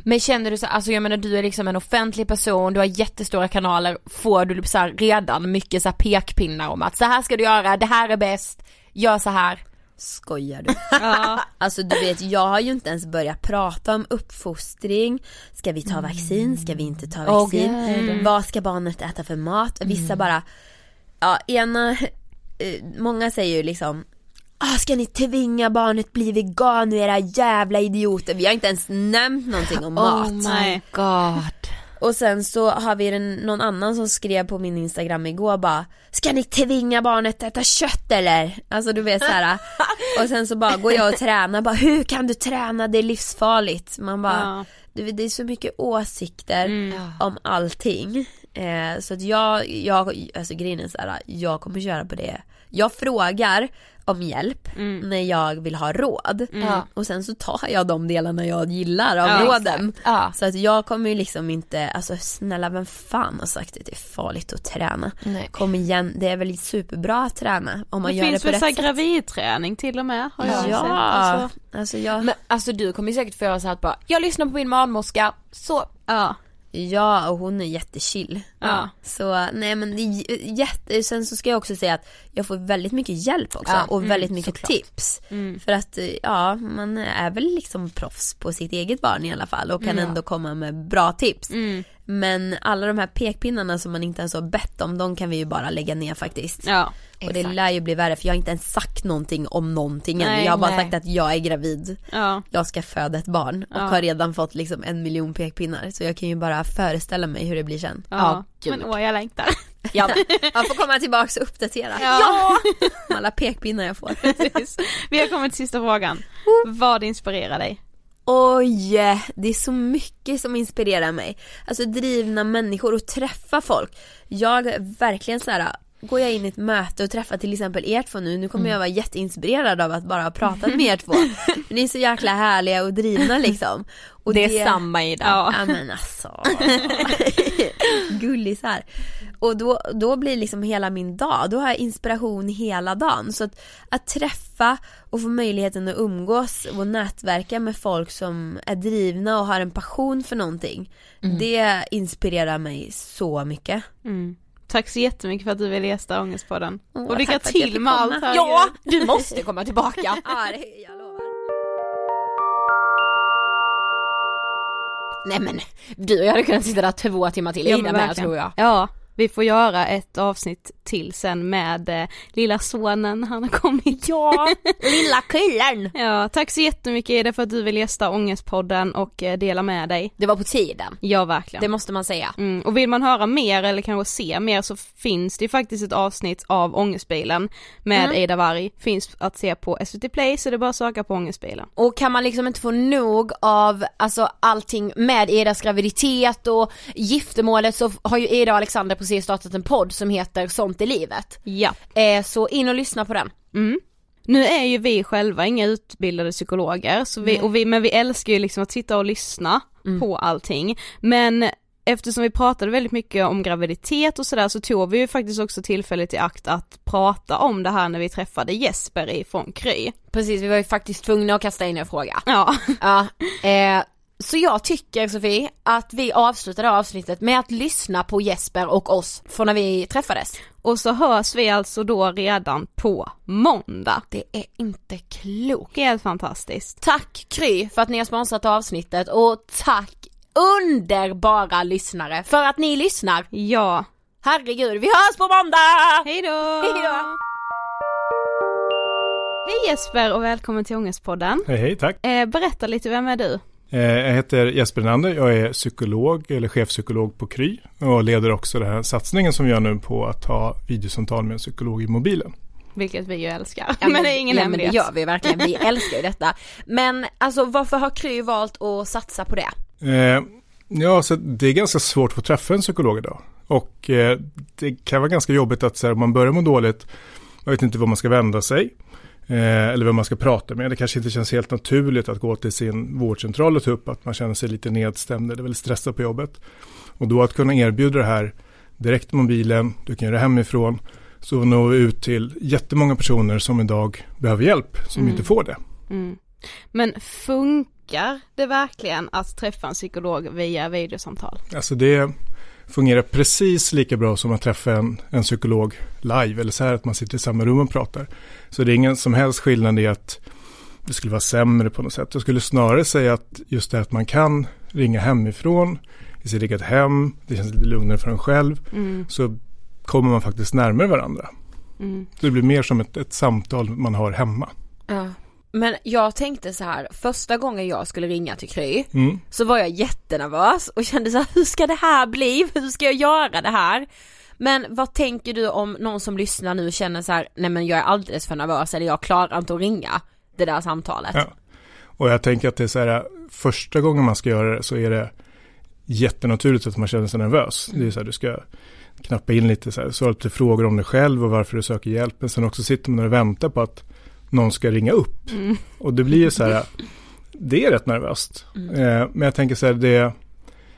Men känner du så, alltså jag menar du är liksom en offentlig person, du har jättestora kanaler, får du så här redan mycket så här pekpinnar om att så här ska du göra, det här är bäst, gör så här. Skojar du? <laughs> Alltså du vet jag har ju inte ens börjat prata om uppfostring Ska vi ta vaccin? Ska vi inte ta vaccin? gud. Vad ska barnet äta för mat? Vissa bara Ja ena eh, Många säger ju liksom Ah, ska ni tvinga barnet bli vegan nu era jävla idioter? Vi har inte ens nämnt någonting om mat. Oh my god. Och sen så har vi en, någon annan som skrev på min instagram igår bara Ska ni tvinga barnet att äta kött eller? Alltså du vet såhär <laughs> Och sen så bara går jag och tränar bara hur kan du träna? Det är livsfarligt. Man bara Ja. du vet, det är så mycket åsikter om allting. Eh, så att jag, jag, alltså grejen är såhär, jag kommer köra på det. Jag frågar om hjälp när jag vill ha råd. Ja. Och sen så tar jag de delarna jag gillar av Ja, råden. Ja. Så att jag kommer ju liksom inte, alltså snälla vem fan har sagt att det är farligt att träna? Nej. Kom igen, det är väl superbra att träna om man Det gör finns det på väl rätt sätt. gravidträning till och med har jag Ja, sett. Alltså, alltså jag, Men alltså du kommer ju säkert få göra så här att bara, jag lyssnar på min barnmorska, så ja. Ja och hon är jättechill. Ja. Så nej men jätte, sen så ska jag också säga att jag får väldigt mycket hjälp också Ja, och väldigt mycket såklart. tips. För att ja, man är väl liksom proffs på sitt eget barn i alla fall och kan ändå komma med bra tips. Men alla de här pekpinnarna som man inte ens har bett om, de kan vi ju bara lägga ner faktiskt. Ja. Och det lär ju bli värre för jag har inte ens sagt någonting om någonting än. Nej, Jag har bara nej. sagt att jag är gravid, Ja. jag ska föda ett barn och Ja. har redan fått liksom en miljon pekpinnar. Så jag kan ju bara föreställa mig hur det blir sen. Ja. gud. Men åh jag längtar. Ja, <laughs> jag får komma tillbaks och uppdatera. Ja. <laughs> Alla pekpinnar jag får. Precis. Vi har kommit till sista frågan. Vad inspirerar dig? Oj, det är så mycket som inspirerar mig. Alltså drivna människor och träffa folk. Jag är verkligen så här. Går jag in i ett möte och träffar till exempel er två nu, nu kommer jag vara jätteinspirerad av att bara ha pratat med er två. <laughs> Ni är så jäkla härliga och drivna liksom. Och det är samma Ida. Ja. Ja men alltså. <laughs> Gullisar. Och då, då blir liksom hela min dag, då har jag inspiration hela dagen. Så att, att träffa och få möjligheten att umgås och nätverka med folk som är drivna och har en passion för någonting. Det inspirerar mig så mycket. Tack så jättemycket för att du ville gästa Ångestpodden. Åh, och lycka till med allt här. Ja, du måste komma tillbaka. <laughs> Ja, det, jag lovar. Nej men, du och jag hade kunnat sitta där två timmar till, Ja, Ida med tror jag. Ja, vi får göra ett avsnitt till sen med eh, lilla sonen, han har kommit. Ja, <laughs> lilla killen. Ja, tack så jättemycket Ida för att du vill gästa Ångestpodden och eh, dela med dig. Det var på tiden. Ja, verkligen. Det måste man säga. Mm, och vill man höra mer eller kanske se mer så finns det ju faktiskt ett avsnitt av Ångestbilen med Mm. Ida Warg, finns att se på SVT Play så det är bara att söka på Ångestbilen. Och kan man liksom inte få nog av alltså allting med Idas graviditet och giftermålet så har ju Ida och Alexander precis startat en podd som heter Sånt i livet. Ja. Eh, så in och lyssna på den. Mm. Nu är ju vi själva inga utbildade psykologer, så vi, och vi, men vi älskar ju liksom att sitta och lyssna på allting. Men eftersom vi pratade väldigt mycket om graviditet och sådär så tog vi ju faktiskt också tillfället i akt att prata om det här när vi träffade Jesper ifrån Kry. Precis, vi var ju faktiskt tvungna att kasta in en fråga. Ja. Ja, <laughs> eh, Så jag tycker Sofie att vi avslutar det här avsnittet med att lyssna på Jesper och oss från när vi träffades. Och så hörs vi alltså då redan på måndag. Det är inte klokt. Helt fantastiskt. Tack Kry för att ni har sponsrat avsnittet och tack underbara lyssnare för att ni lyssnar. Ja. Herregud, vi hörs på måndag! Hej då! Hej då! Hej Jesper och välkommen till Ångestpodden. Hej, hej, tack. Eh, berätta lite, vem är du? Eh, jag heter Jesper Nander, jag är psykolog eller chefpsykolog på Kry och leder också den här satsningen som vi gör nu på att ha videosamtal med en psykolog i mobilen. Vilket vi ju älskar. Ja, men, men det är ingen ja, hemlighet. Men det gör vi verkligen, vi älskar ju detta. Men alltså varför har Kry valt att satsa på det? Eh, ja, så det är ganska svårt att få träffa en psykolog idag. Och eh, det kan vara ganska jobbigt att så här, om man börjar må dåligt, man vet inte var man ska vända sig. Eh, eller vem man ska prata med. Det kanske inte känns helt naturligt att gå till sin vårdcentral och ta upp att man känner sig lite nedstämd eller väldigt stressad på jobbet. Och då att kunna erbjuda det här direkt mobilen, du kan göra det hemifrån, så når vi ut till jättemånga personer som idag behöver hjälp, som Mm. inte får det. Mm. Men funkar det verkligen att träffa en psykolog via videosamtal? Alltså det fungerar precis lika bra som att träffa en, en psykolog live, eller så här att man sitter i samma rum och pratar. Så det är ingen som helst skillnad i att det skulle vara sämre på något sätt. Jag skulle snarare säga att just det att man kan ringa hemifrån i sitt eget hem, det känns lite lugnare för en själv, Mm. så kommer man faktiskt närmare varandra. Mm. Så det blir mer som ett, ett samtal man har hemma. Ja. Men jag tänkte så här, första gången jag skulle ringa till Kry Mm. så var jag jättenervös och kände så här, hur ska det här bli? Hur ska jag göra det här? Men vad tänker du om någon som lyssnar nu känner så här, nej men jag är alldeles för nervös eller jag klarar inte att ringa det där samtalet. Ja. Och jag tänker att det är så här, första gången man ska göra det så är det jättenaturligt att man känner sig nervös. Det är så här, du ska knappa in lite så här, svara lite frågor om dig själv och varför du söker hjälp. Men sen också sitter man och väntar på att någon ska ringa upp. Mm. Och det blir ju så här, det är rätt nervöst. Eh, men jag tänker så här, det,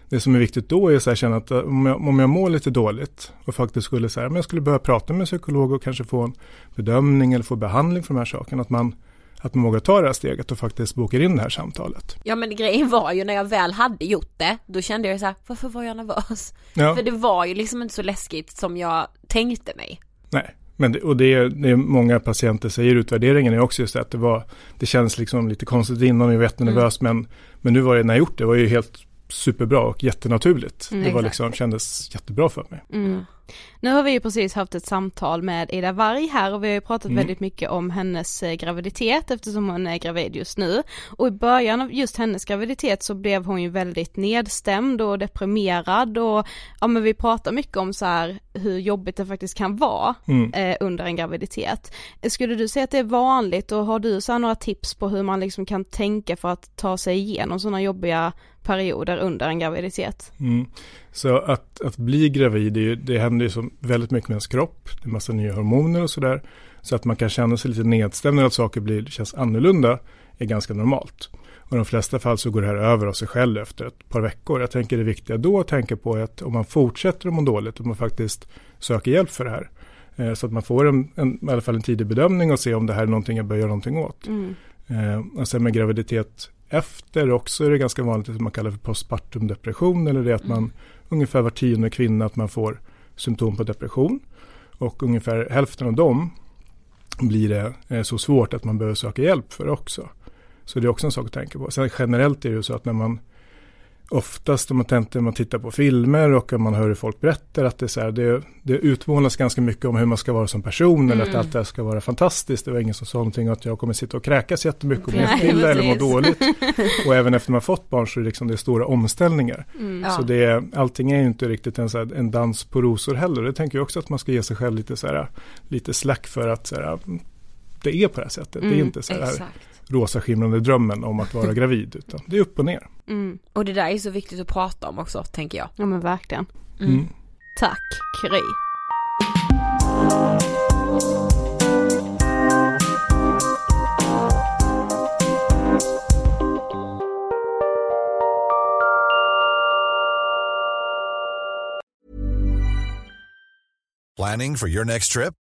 det som är viktigt då är så här, känna att eh, om jag, om jag mår lite dåligt och faktiskt skulle så här, men jag skulle behöva prata med en psykolog och kanske få en bedömning eller få behandling för de här sakerna. Att man, att man vågar ta det här steget och faktiskt bokar in det här samtalet. Ja men grejen var ju när jag väl hade gjort det, då kände jag så här, varför var jag nervös? Ja. För det var ju liksom inte så läskigt som jag tänkte mig. Nej, men det, och det det många patienter säger i utvärderingen är också just det att det var, det känns liksom lite konstigt innan, jag var jättenervös, men, men nu var det, när jag gjort det, var ju helt superbra och jättenaturligt. Mm, det var exakt. liksom, kändes jättebra för mig. Mm. Nu har vi ju precis haft ett samtal med Ida Warg här och vi har ju pratat Mm. väldigt mycket om hennes eh, graviditet eftersom hon är gravid just nu. Och i början av just hennes graviditet så blev hon ju väldigt nedstämd och deprimerad och ja men vi pratar mycket om så här hur jobbigt det faktiskt kan vara Mm. eh, under en graviditet. Skulle du säga att det är vanligt och har du så några tips på hur man liksom kan tänka för att ta sig igenom sådana jobbiga perioder under en graviditet? Mm. Så att, att bli gravid, det, ju- det händer ju som väldigt mycket med ens kropp. Det är massa nya hormoner och sådär. Så att man kan känna sig lite nedstämd när att saker blir, känns annorlunda är ganska normalt. Och i de flesta fall så går det här över av sig själv efter ett par veckor. Jag tänker det viktiga då att tänka på är att om man fortsätter att må dåligt, att man faktiskt söker hjälp för det här. Eh, Så att man får en, en, i alla fall en tidig bedömning och se om det här är någonting jag bör göra någonting åt. Mm. Eh, och sen med graviditet efter också är det ganska vanligt att man kallar för postpartum depression eller det att man ungefär var tionde kvinna att man får symptom på depression och ungefär hälften av dem blir det eh, så svårt att man behöver söka hjälp för också. Så det är också en sak att tänka på. Sen generellt är det ju så att när man oftast om man, tänker, man tittar på filmer och om man hör hur folk berättar att det är så här, det, det utmålas ganska mycket om hur man ska vara som person eller att allt det här ska vara fantastiskt. Det var ingen som sa någonting om att jag kommer sitta och kräkas jättemycket må Nej, illa eller må dåligt. <laughs> Och även efter man fått barn så är det, liksom, det är stora omställningar. Ja. Så det, allting är ju inte riktigt en, så här, en dans på rosor heller. Det tänker jag också att man ska ge sig själv lite, så här, lite slack för att så här, det är på det här sättet. det är Mm, inte så här Exakt. Rosa skimrande drömmen om att vara <laughs> gravid. Utan det är upp och ner. Mm. Och det där är så viktigt att prata om också, tänker jag. Ja men verkligen. Mm. Tack Kry. Planning for your next trip?